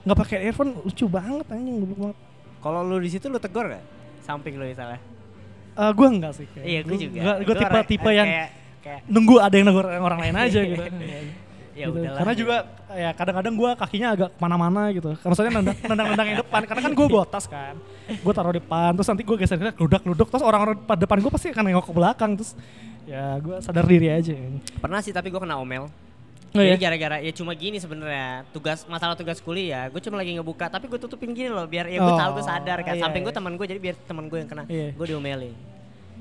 nggak pakai earphone lucu banget anjing goblok banget. Kalau lu di situ lu tegur gak? Samping lu misalnya. Eh gue enggak sih kayak. Iya, gue juga. Gue tipe-tipe yang kayak kayak nunggu ada yang negur orang lain aja gitu. ya Gitu. udahlah. Karena juga ya kadang-kadang gue kakinya agak ke mana-mana gitu. Maksudnya nendang, nendang-nendang yang depan. Karena kan gue bawa tas kan. Gue taruh depan. Terus nanti gue geser geser keludak-luduk. Terus orang-orang pada depan gue pasti akan nengok ke belakang. Terus ya gue sadar diri aja. Pernah sih tapi gue kena omel. Oh, Jadi ya? gara-gara ya cuma gini sebenarnya tugas masalah tugas kuliah gue cuma lagi ngebuka tapi gue tutupin gini loh biar ya gue Oh, tahu gue sadar kan iya, samping gue iya. teman gue jadi biar teman gue yang kena Iya. gue diomelin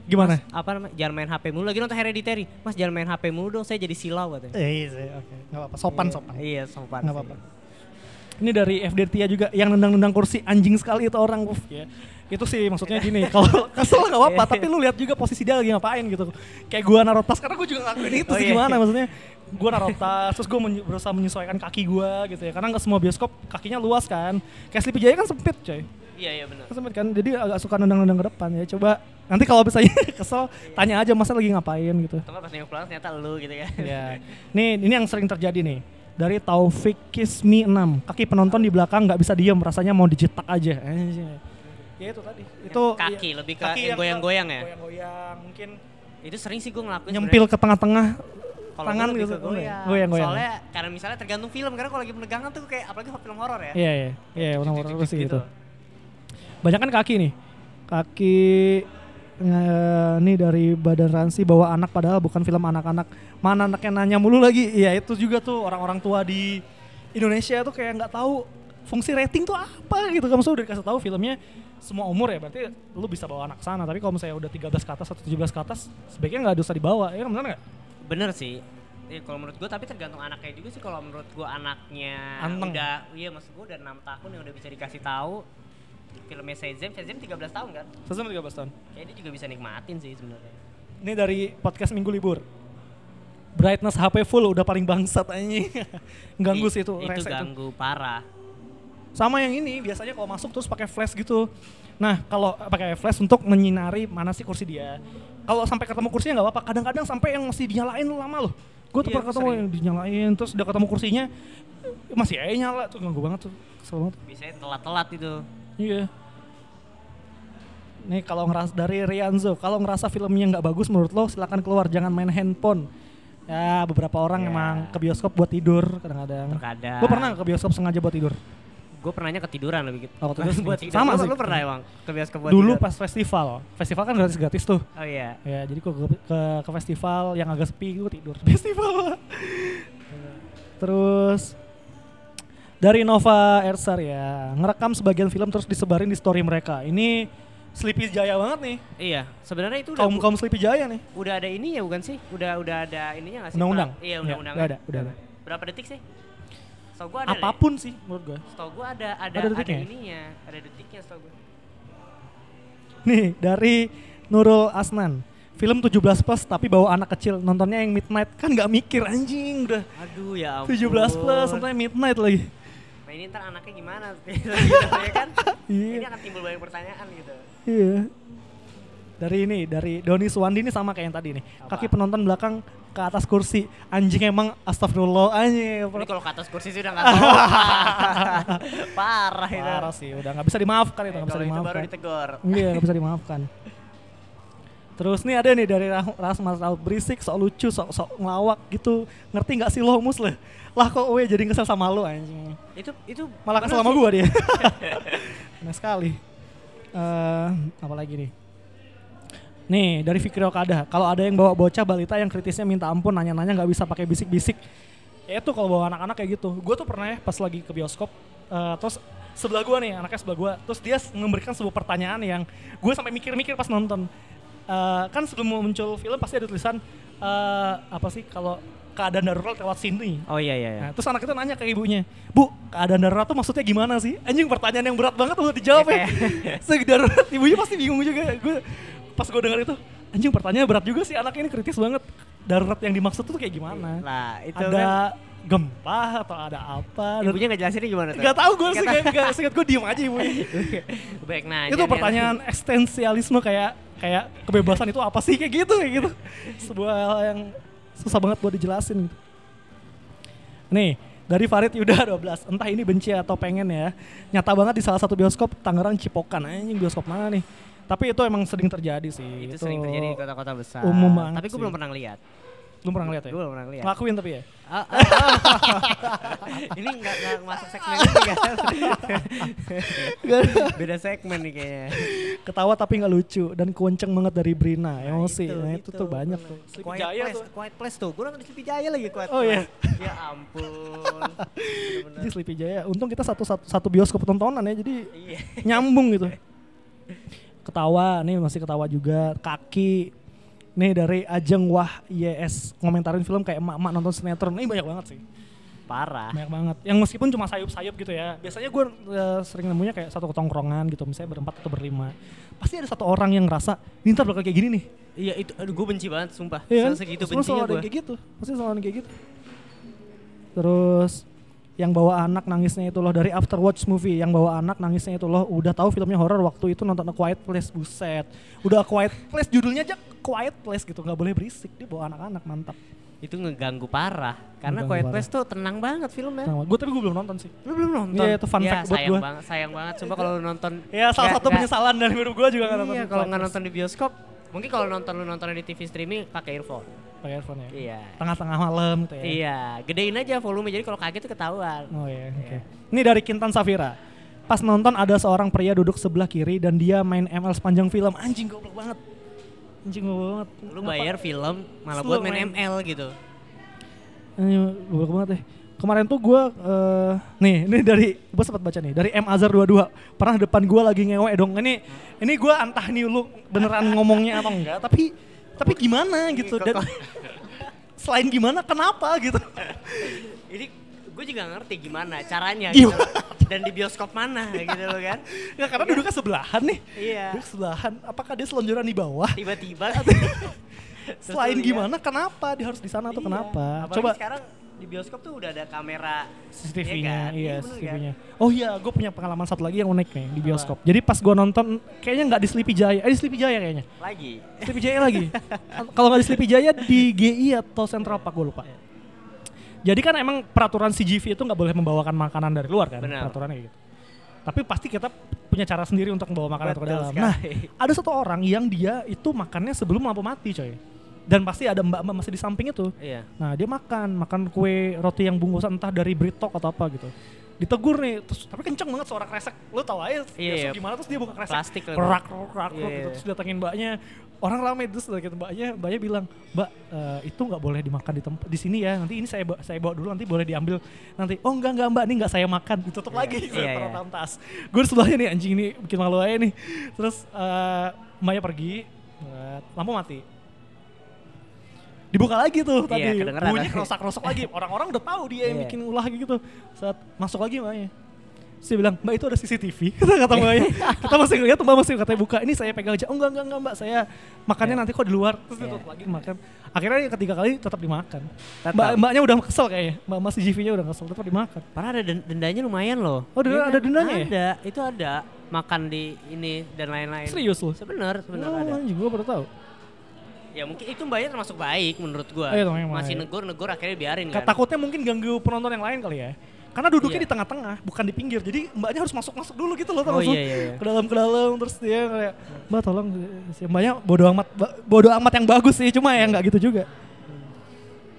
Gimana? apa namanya jangan main HP mulu lagi nonton Hereditary mas jangan main HP mulu dong saya jadi silau katanya Eh, iya sih, oke. Nggak apa-apa. Sopan, Iya, sopan. iya sopan Nggak sih. apa-apa. Ini dari FD Tia juga yang nendang-nendang kursi anjing sekali itu orang Uf, ya. Itu sih maksudnya gini, kalau kesel nggak apa-apa, tapi lu lihat juga posisi dia lagi ngapain gitu. Kayak gua naruh tas karena gua juga ngelakuin itu Oh, sih iya. gimana maksudnya. Gua naruh tas, terus menye- berusaha menyesuaikan kaki gua gitu ya. Karena nggak semua bioskop kakinya luas kan. Kayak Sleepy Jaya kan sempit coy. iya iya benar Kan sempit kan, jadi agak suka nendang-nendang ke depan ya. Coba nanti kalau misalnya kesel, tanya aja masa lagi ngapain gitu. Nggak pas nengok pulang ternyata lu gitu kan Ya. Nih, ini yang sering terjadi nih. Dari Taufik Kismi 6. Kaki penonton di belakang nggak bisa diem, rasanya mau dicetak aja. Ya itu tadi. Itu kaki, ya, lebih ke goyang-goyang ya Goyang-goyang, mungkin itu sering sih gue ngelakuin nyempil ke tengah-tengah tangan gitu. ke goyang. Goyang-goyang. soalnya karena misalnya tergantung film karena kalau lagi penegangan tuh kayak apalagi film horor ya Iya, iya. Iya, warna Gitu. sih gitu. Banyak kan kaki nih. Kaki eh, ini dari Badan Ransi bawa anak padahal bukan film anak-anak. Mana anaknya nanya mulu lagi. Iya, itu juga tuh orang-orang tua di Indonesia tuh kayak nggak tahu fungsi rating tuh apa gitu kan maksudnya udah dikasih tahu filmnya semua umur ya berarti lu bisa bawa anak sana tapi kalau misalnya udah 13 ke atas atau 17 ke atas sebaiknya nggak usah dibawa ya kan benar nggak bener sih Iya, kalau menurut gue tapi tergantung anaknya juga sih kalau menurut gue anaknya Anteng. udah iya maksud gue udah enam tahun yang udah bisa dikasih tahu filmnya Shazam Shazam 13 tahun kan Sesama 13 tahun jadi dia juga bisa nikmatin sih sebenarnya Ini dari podcast minggu libur. Brightness HP full udah paling bangsat anjing. Ganggu sih itu. itu rese itu. ganggu parah Sama yang ini biasanya kalau masuk terus pakai flash gitu. Nah, kalau pakai flash untuk menyinari mana sih kursi dia. Kalau sampai ketemu kursinya nggak apa-apa. Kadang-kadang sampai yang masih dinyalain lama loh. Gue tuh Iya, pernah ketemu sering. yang dinyalain terus udah ketemu kursinya masih aja nyala tuh ganggu banget tuh. Kesel banget. biasanya telat-telat itu Iya. Nih kalau ngeras dari Rianzo, kalau ngerasa filmnya nggak bagus menurut lo silakan keluar, jangan main handphone. Ya beberapa orang Ya. emang ke bioskop buat tidur kadang-kadang. terkadang Gue pernah ke bioskop sengaja buat tidur. Gue pernahnya ketiduran lebih gitu Oh, ketiduran. buat tidur. Sama Lu- sih. lu pernah emang ke bioskop buat Dulu tidur? pas festival, festival kan gratis-gratis tuh. oh iya Ya jadi kok ke, ke, ke festival yang agak sepi gue tidur. Festival. Terus dari Nova Ersar ya, ngerekam sebagian film terus disebarin di story mereka. Ini Sleepy Jaya banget nih. iya sebenarnya itu udah Kaum kaum Sleepy Jaya nih. udah ada ini ya bukan sih? Udah udah ada ininya nggak sih? Undang-undang? Iya Ya, undang-undang. udah ada, udah ada. Berapa detik sih? Setahu gua ada. deh. Apa pun sih menurut gue. Setahu gua ada ada Ada ada, detiknya? ininya, ada detiknya setahu gua. Nih dari Nurul Asnan. Film 17 plus tapi bawa anak kecil nontonnya yang midnight kan nggak mikir anjing udah Aduh ya ampun. 17 plus nontonnya midnight lagi. Nah ini ntar anaknya gimana? gitu ya kan? Iya. Ini akan timbul banyak pertanyaan gitu. Iya. Dari ini, dari Doni Suwandi ini sama kayak yang tadi nih. Apa? Kaki penonton belakang ke atas kursi. Anjing emang astagfirullah anjing. Ini kalau ke atas kursi sih udah nggak tahu. Parah itu. Parah sih, udah nggak bisa dimaafkan itu, Eh, nggak bisa itu baru dimaafkan. ditegur. Iya, nggak bisa dimaafkan. Terus nih ada nih dari Rah- Rasmas Raut berisik, sok lucu, sok sok ngelawak gitu. Ngerti nggak sih lo mus lah? Lah kok gue jadi kesel sama lo anjing. Itu itu Malah kesel sama gue dia. Nah sekali. Eh, apa lagi nih? Nih dari Fikri Okada, kalau ada yang bawa bocah balita yang kritisnya minta ampun, nanya-nanya nggak bisa pakai bisik-bisik. Ya itu kalau bawa anak-anak kayak gitu. Gue tuh pernah ya pas lagi ke bioskop, eh, terus sebelah gue nih anaknya sebelah gue, terus dia memberikan sebuah pertanyaan yang gue sampai mikir-mikir pas nonton. Eh, kan sebelum muncul film pasti ada tulisan eh, apa sih kalau keadaan darurat lewat sini. Oh iya iya. iya. Nah, terus anak itu nanya ke ibunya, Bu, keadaan darurat tuh maksudnya gimana sih? Anjing pertanyaan yang berat banget untuk dijawab ya. Segi darurat, ibunya pasti bingung juga. Gue pas gue dengar itu, anjing pertanyaan berat juga sih anak ini kritis banget. Darurat yang dimaksud tuh kayak gimana? Lah itu ada kan gempa atau ada apa? Ibunya nggak jelasin gimana tuh? Gak tau gue sih, Nggak tahu. gak, seingat gue diem aja ibunya. Baik nah. itu pertanyaan eksistensialisme kayak kayak kebebasan itu apa sih kayak gitu kayak gitu. Sebuah hal yang susah banget buat dijelasin gitu. Nih, dari Farid Yuda 12. Entah ini benci atau pengen ya. Nyata banget di salah satu bioskop Tangerang Cipokan. Anjing bioskop mana nih? Tapi itu emang sering terjadi sih. Itu sering terjadi di kota-kota besar. umum banget Tapi gue belum pernah lihat. Lu pernah ngeliat ya? Gue belum pernah lihat. Ngelakuin tapi ya? Ah, ah, ini nggak nggak masuk segmen ini kan? Beda segmen nih kayaknya. Ketawa tapi nggak lucu dan kenceng banget dari Brina. Emosi. itu, nah, itu, itu. tuh banyak tuh. Sleepy Quiet Jaya Place, tuh. Quiet Place tuh. Gue nonton Sleepy Jaya lagi Quiet Oh, iya. Place. ya ampun. Bener-bener. Jadi Sleepy Jaya. Untung kita satu, satu, satu bioskop tontonan ya. Jadi Iya. nyambung gitu. Ketawa, nih masih ketawa juga. Kaki, nih dari Ajeng Wah YS ngomentarin film kayak emak-emak nonton sinetron. Ini banyak banget sih, Parah. banyak banget. Yang meskipun cuma sayup-sayup gitu ya. Biasanya gue sering nemunya kayak satu ketongkrongan gitu, misalnya berempat atau berlima. Pasti ada satu orang yang ngerasa, ini ntar bakal kayak gini nih. Iya itu, aduh gue benci banget sumpah. Iya kan? Segitu Semua selalu bencinya ada gue. kayak gitu. Pasti selalu kayak gitu. Terus yang bawa anak nangisnya itu loh dari Afterwatch movie yang bawa anak nangisnya itu loh udah tahu filmnya horor waktu itu nonton A Quiet Place buset udah A Quiet Place judulnya aja Quiet Place gitu nggak boleh berisik dia bawa anak-anak mantap Itu ngeganggu parah. Karena Ngeganggu Quiet parah. Place tuh tenang banget filmnya. gue tapi gue belum nonton sih Lu belum nonton? Iya, itu fun ya, fact buat gua. banget, sayang banget. Sumpah kalau lu nonton. ya salah nggak- satu nggak- penyesalan dari hidup gue juga nonton Iya, kalau nggak nonton di bioskop, mungkin kalau nonton lu nonton di TV streaming pakai earphone. Pakai earphone ya Iya. tengah-tengah malam gitu ya Iya, gedein aja volume jadi kalau kaget tuh ketahuan. Oh iya, oke. Ini dari Kintan Safira. Pas nonton ada seorang pria duduk sebelah kiri dan dia main ML sepanjang film. Anjing goblok banget. Anjing goblok banget. Lu bayar film malah Lu buat main, main- ML gitu. Anjing goblok banget deh. Kemarin tuh gue, nih, ini dari, gue sempat baca nih, dari M Azhar 22. Pernah depan gue lagi ngewe dong. Ini, ini gue entah nih lu beneran ngomongnya atau enggak, tapi, tapi gimana gitu. Dan selain gimana, kenapa gitu. Ini gue juga ngerti gimana caranya Gimana? gitu. Dan di bioskop mana gitu loh kan. Ya karena duduknya sebelahan nih. Iya. Duduk sebelahan, apakah dia selonjoran di bawah? Tiba-tiba Selain gimana, kenapa dia harus di sana tuh Iya. kenapa? Apalagi Coba sekarang di bioskop tuh udah ada kamera CCTV-nya, kan? iya kan? CCTV-nya. Oh iya, gue punya pengalaman satu lagi yang unik nih di bioskop. Jadi pas gue nonton, kayaknya nggak di Sleepy Jaya, eh di Sleepy Jaya kayaknya. Lagi. Sleepy Jaya lagi. Kalau nggak di Sleepy Jaya di GI atau Central Park gue lupa. Jadi kan emang peraturan CGV itu nggak boleh membawakan makanan dari luar kan, Benar. peraturannya gitu. Tapi pasti kita punya cara sendiri untuk membawa makanan itu ke Betul dalam. sekali. Nah, ada satu orang yang dia itu makannya sebelum lampu mati, coy. Dan pasti ada mbak-mbak masih di samping itu. Iya. Nah dia makan, makan kue roti yang bungkusan entah dari Britok atau apa gitu. Ditegur nih, terus tapi kenceng banget suara kresek. Lu tau aja Iya, biasa gimana terus dia buka kresek. Plastik lagi. Kerak, kerak, kerak, Iya, gitu. iya. Terus datengin mbaknya. Orang rame terus gitu mbaknya, mbaknya bilang, Mbak eh, itu nggak boleh dimakan di tempat di sini ya. Nanti ini saya ba- saya bawa dulu nanti boleh diambil nanti. Oh enggak enggak mbak, ini nggak saya makan. Ditutup lagi Iya, saya iya. taruh dalam tas. Gue sebelahnya nih anjing ini bikin malu aja nih. Terus eh, mbaknya pergi, eh, lampu mati dibuka lagi tuh Iya, tadi. kedengeran. Bunyi tadi. kerosak-kerosak lagi. Orang-orang udah tahu dia yang Iya. bikin ulah gitu. Saat masuk lagi Terus dia bilang mbak itu ada CCTV kata kata mbaknya. Kita masih ngeliat mbak masih katanya buka. Ini saya pegang aja. Oh enggak enggak enggak mbak. Saya makannya nanti kok di luar. Terus Iya. ditutup lagi makan. Akhirnya yang ketiga kali tetap dimakan. Tetap. mbak mbaknya udah kesel kayaknya. Mbak mas CCTV-nya udah kesel tetap dimakan. Padahal ada den- dendanya lumayan loh. Oh, denda- Iya. ada dendanya ya? Ada, itu ada. Makan di ini dan lain-lain. serius loh? Sebenar, sebenar oh, ada. anjing gue baru tahu Ya mungkin itu mbaknya termasuk baik menurut gua. Iya, termasuk Masih negur-negur akhirnya biarin Ka- kan. takutnya mungkin ganggu penonton yang lain kali ya karena duduknya Iya. di tengah-tengah bukan di pinggir jadi mbaknya harus masuk-masuk dulu gitu loh Oh iya iya. iya. ke dalam ke dalam terus dia kayak mbak tolong mbaknya bodo amat bodo amat yang bagus sih cuma ya nggak gitu juga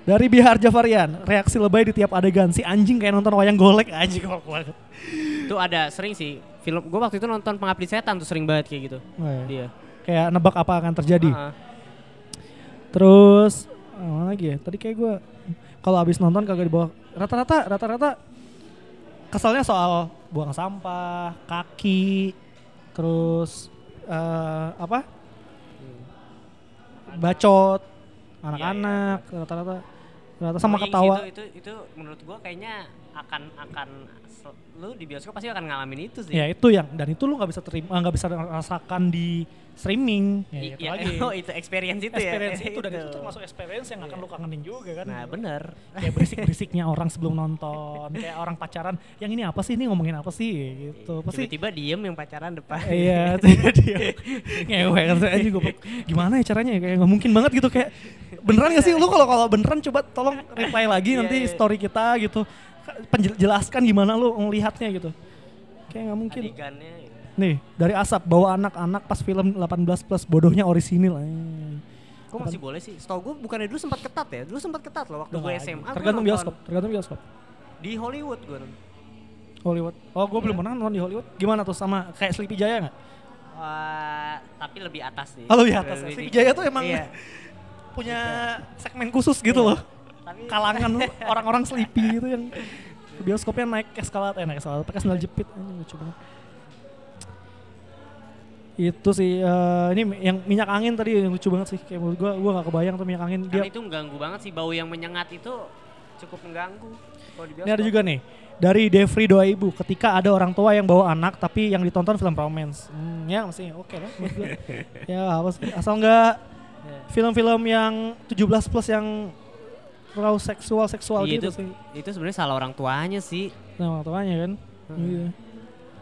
dari Bihar Jafarian reaksi lebay di tiap adegan si anjing kayak nonton wayang golek anjing golek banget Itu ada sering sih film gua waktu itu nonton Pengabdi Setan tuh sering banget kayak gitu. Oh, iya. Dia. kayak nebak apa akan terjadi. Ah, Terus ah, mana lagi ya? Tadi kayak gue kalau abis nonton kagak dibawa rata-rata rata-rata kesalnya soal buang sampah, kaki, terus eh, apa? Bacot, anak-anak, rata-rata rata sama ketawa. Itu, itu itu menurut gua kayaknya akan akan lu di bioskop pasti akan ngalamin itu sih. Ya itu yang dan itu lu nggak bisa terima nggak bisa rasakan di streaming. Ya, I- itu iya, lagi. oh itu experience itu experience ya. itu dan itu termasuk experience yang akan lu kangenin juga kan. Nah, bener. kayak berisik-berisiknya orang sebelum nonton, kayak orang pacaran, yang ini apa sih, ini ngomongin apa sih gitu. Pasti Tiba-tiba diem yang pacaran depan. iya, tiba dia ngewe kan saya juga gimana ya caranya ya kayak nggak mungkin banget gitu kayak beneran gak sih lu kalau kalau beneran coba tolong reply lagi Iya, nanti iya. story kita gitu penjelaskan gimana lu ngelihatnya gitu kayak nggak mungkin Adegannya. gitu. nih dari asap bawa anak-anak pas film 18 plus bodohnya orisinil eh. Kok masih boleh sih? Setahu gue bukannya dulu sempat ketat ya? Dulu sempat ketat loh waktu gue SMA. tergantung bioskop tergantung bioskop Di Hollywood gue. Hollywood oh gue belum pernah nonton di Hollywood gimana tuh sama kayak Sleepy Jaya nggak Wah, tapi lebih atas sih. Oh, lebih atas ya? Lebih Sleepy. Jaya tuh emang Iya. punya segmen khusus gitu loh Tapi kalangan orang-orang sleepy gitu yang bioskopnya naik eskalator eh naik eskalator pakai sandal jepit. Anjing, lucu banget. Itu sih eh, ini yang minyak angin tadi yang lucu banget sih. Kayak menurut gua gua gak kebayang tuh minyak angin. Kan dia itu mengganggu banget sih bau yang menyengat itu cukup mengganggu ini ada juga nih dari Devri doa ibu ketika ada orang tua yang bawa anak tapi yang ditonton film romance hmm, ya masih oke lah menurut gua. ya apa sih asal nggak film-film yang 17 plus yang terlalu seksual seksual Iya, gitu itu sih itu sebenarnya salah orang tuanya sih. Nah, orang tuanya kan. Hmm. Iya.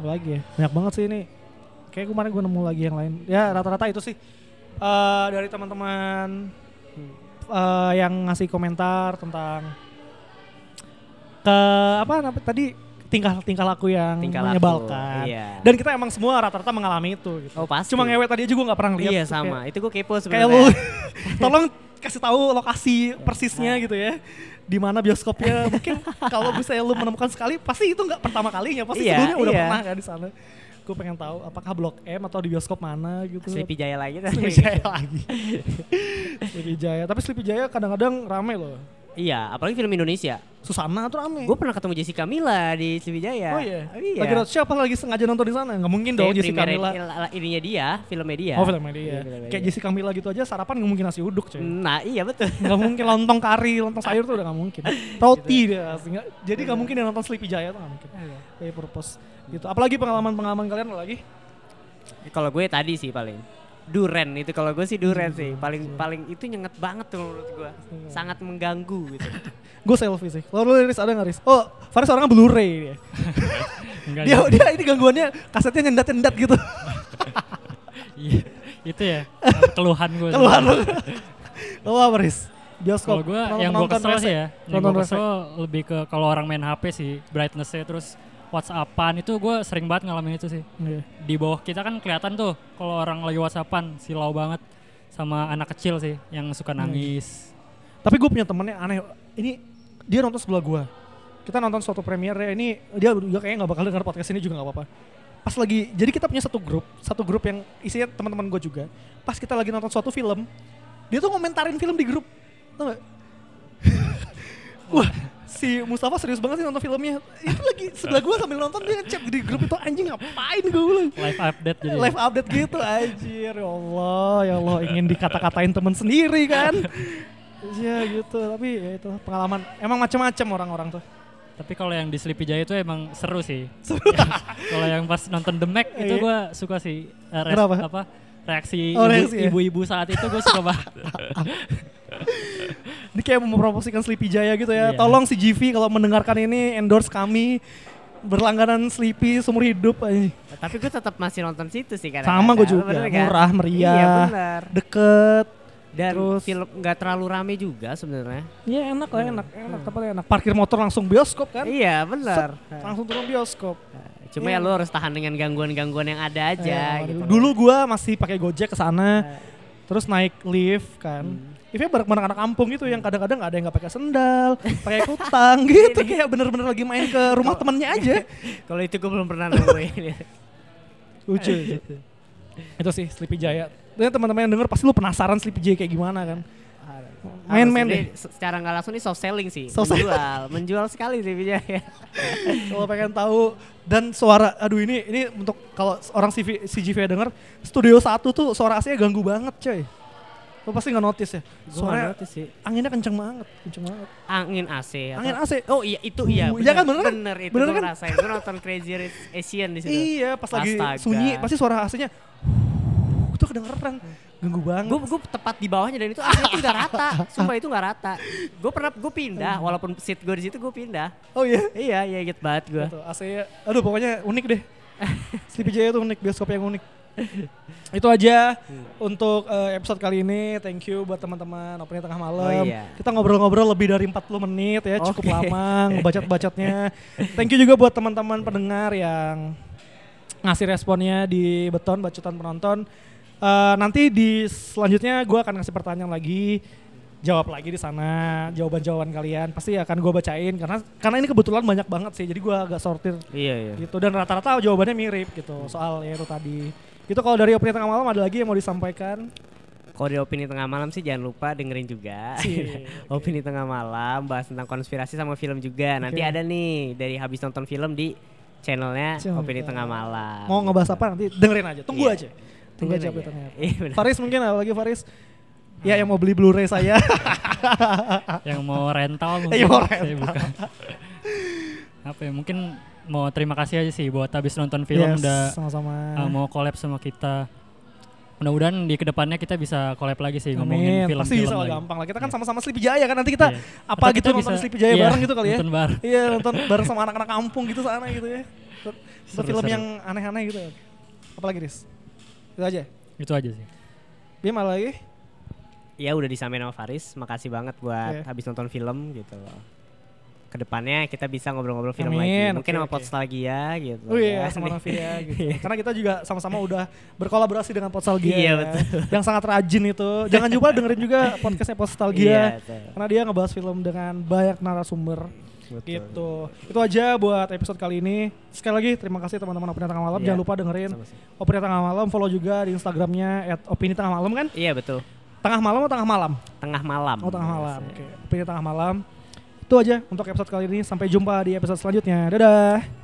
Lagi ya? Banyak banget sih ini. Kayak kemarin gue nemu lagi yang lain. Ya rata-rata itu sih eh dari teman-teman eh, yang ngasih komentar tentang ke apa namanya tadi tingkah tingkah laku yang Tingkah laku, menyebalkan. iya. Dan kita emang semua rata-rata mengalami itu gitu. Oh, pasti. Cuma ngewet tadi aja gue nggak pernah lihat. Iya sama. Kayak, Itu gue kepo kayak sebenarnya. lu tolong kasih tahu lokasi persisnya gitu ya. Di mana bioskopnya mungkin kalau bisa lu menemukan sekali pasti itu nggak pertama kalinya pasti Iya, sebelumnya udah iya. pernah kan di sana. Gue pengen tahu apakah blok M atau di bioskop mana gitu. Sleepy Jaya lagi. Sleepy Jaya lagi. Sleepy Jaya tapi Sleepy Jaya kadang-kadang rame loh Iya, apalagi film Indonesia. Susana tuh rame Gue pernah ketemu Jessica Mila di Sleepy Jaya. oh iya iya. lagi roadshow apa lagi sengaja nonton di sana nggak mungkin dong Jessica Mila il- ininya dia, filmnya dia. oh filmnya dia Iya, filmnya kayak dia. Jessica Mila gitu aja sarapan nggak mungkin nasi uduk coy Nah, iya betul. nggak mungkin lontong kari, lontong sayur tuh udah nggak mungkin. Roti dia, sehingga- jadi nggak mungkin dia nonton Sleepy Jaya tuh nggak mungkin. Kayak purpose gitu. Apalagi pengalaman-pengalaman kalian lagi? Kalau gue tadi sih paling Duren itu kalau gue sih duren sih Iya. paling paling itu nyenget banget tuh menurut gue sangat mengganggu gitu Gue selfie sih. Kalau lu Riz ada nggak Riz? Oh, Faris orangnya Blu-ray dia. Dia, dia ini gangguannya kasetnya nyendat-nyendat gitu. Iya, itu ya keluhan gue. Keluar lu. Lo apa Riz? Bioskop. Kalau gue yang gue kesel sih ya, yang Nonton gue kesel lebih ke kalau orang main HP sih, brightness-nya terus WhatsAppan itu gue sering banget ngalamin itu sih. Iya. Di bawah kita kan kelihatan tuh kalau orang lagi WhatsAppan silau banget sama anak kecil sih yang suka Hmm. nangis. Tapi gue punya temennya aneh. Ini dia nonton sebelah gue. Kita nonton suatu premiere ini dia juga kayaknya nggak bakal dengar podcast ini juga nggak apa-apa. Pas lagi jadi kita punya satu grup, satu grup yang isinya teman-teman gue juga. Pas kita lagi nonton suatu film, dia tuh ngomentarin film di grup. Tau gak? Wah, si Mustafa serius banget sih nonton filmnya. Itu lagi sebelah gue sambil nonton dia ngechat di grup itu anjing ngapain gue bilang. Live update jadi. Live update gitu anjir ya Allah ya Allah ingin dikata-katain temen sendiri kan ya gitu tapi ya itu pengalaman emang macam-macam orang-orang tuh Tapi kalau yang di Sleepy Jaya itu emang seru sih. kalau yang pas nonton The Mac itu Iya. gue suka sih. res- Kenapa? apa reaksi Oh, ibu- ya? ibu-ibu saat itu gue suka banget. ini kayak mempromosikan Sleepy Jaya gitu ya. Iya. tolong si GV kalau mendengarkan ini endorse kami. Berlangganan Sleepy seumur hidup tapi gue tetap masih nonton situ sih kan sama gue juga. Murah meriah iya deket dan Terus- film nggak terlalu rame juga sebenarnya. Ya enak lah enak enak tempatnya enak. Parkir motor langsung bioskop kan? Iya benar langsung turun bioskop. Cuma Iya. ya lu harus tahan dengan gangguan-gangguan yang ada aja Eh, gitu. Dulu gua masih pakai Gojek ke sana. Terus naik lift kan. Liftnya bareng-bareng anak kampung gitu yang kadang-kadang ada yang nggak pakai sendal, pakai kutang gitu kayak bener-bener lagi main ke rumah temennya aja. kalau itu gue belum pernah nemuin Lucu. lucu. Itu sih Sleepy Jaya. Dan teman-teman yang denger pasti lu penasaran Sleepy Jaya kayak gimana kan. Apa Main-main sih? deh. Secara nggak langsung ini soft selling sih. Soft selling. menjual, menjual sekali sih Vijaya. Kalau pengen tahu dan suara aduh ini ini untuk kalau orang CV, CGV denger studio satu tuh suara AC-nya ganggu banget coy. Lo pasti nggak notice ya. Suara sih. anginnya kenceng banget, kenceng banget. Angin AC. atau- Angin AC. Oh iya itu iya. Uh, iya kan, bener kan? Bener itu Bener kan? ngerasain. Gue nonton Crazy Rich Asian di situ. Iya, pas lagi Astaga. sunyi pasti suara AC-nya itu kedengeran. Ganggu banget. Gue gue tepat di bawahnya dan itu AC itu nggak rata. Sumpah itu nggak rata. Gue pernah gue pindah walaupun seat gue di situ gue pindah. oh iya. Iya iya inget banget gue. AC-nya, aduh pokoknya unik deh. Sleepy Jaya tuh unik, bioskop yang unik. itu aja untuk eh, episode kali ini. Thank you buat teman-teman opening tengah malam. Oh iya. Kita ngobrol-ngobrol lebih dari 40 menit ya, cukup Oke. lama ngebacot-bacotnya. Thank you juga buat teman-teman pendengar yang ngasih responnya di beton bacotan penonton. Eh, nanti di selanjutnya gue akan ngasih pertanyaan lagi jawab lagi di sana jawaban-jawaban kalian pasti akan gue bacain karena karena ini kebetulan banyak banget sih jadi gue agak sortir Iya iya. gitu dan rata-rata jawabannya mirip gitu soal ya itu tadi itu kalau dari opini tengah malam ada lagi yang mau disampaikan Kalau di opini tengah malam sih jangan lupa dengerin juga. Sip. opini tengah malam bahas tentang konspirasi sama film juga. Nanti Oke. ada nih dari habis nonton film di channelnya Channel. opini tengah malam. mau ngebahas apa nanti dengerin aja tunggu Iya. aja tunggu aja update-nya apa. Iya benar. Faris mungkin apa lagi Faris ya yang mau beli Blu-ray saya yang mau rental mungkin Iya, mau saya buka. apa ya mungkin mau terima kasih aja sih buat habis nonton film Yes, udah sama-sama uh, mau collab sama kita mudah-mudahan di ke depannya kita bisa collab lagi sih ngomongin film-film Pasti bisa lagi. gampang lah. Kita kan Iya. sama-sama Sleepy Jaya kan nanti kita Iya. apa Atau gitu kita nonton bisa- Sleepy Jaya iya, bareng gitu kali ya. nonton bareng. Iya nonton bareng sama anak-anak kampung gitu sana gitu ya. Seru, film seru. yang aneh-aneh gitu. Apalagi Riz? Itu aja. itu aja sih Bim lagi? Ya udah disampaikan sama Faris. Makasih banget buat Oke. habis nonton film gitu loh. Ke depannya kita bisa ngobrol-ngobrol film Amin, lagi. Mungkin oke, sama oke. Podstalgia gitu. Oh iya kan. sama Novia gitu. Karena kita juga sama-sama udah berkolaborasi dengan Podstalgia. Iya, ya. betul. Yang sangat rajin itu. Jangan lupa dengerin juga podcastnya Iya, Podstalgia. betul. Karena dia ngebahas film dengan banyak narasumber. Betul. Gitu. Itu aja buat episode kali ini. Sekali lagi terima kasih teman-teman Opini Tengah Malam. Iya. Jangan lupa dengerin Sama-sama. Opini Tengah Malam. Follow juga di Instagramnya at Opini Tengah Malam kan? Iya betul. Tengah malam atau tengah malam? Tengah malam. Oh tengah malam. Yes, Oke. Opini Tengah Malam. Itu aja untuk episode kali ini. Sampai jumpa di episode selanjutnya. Dadah.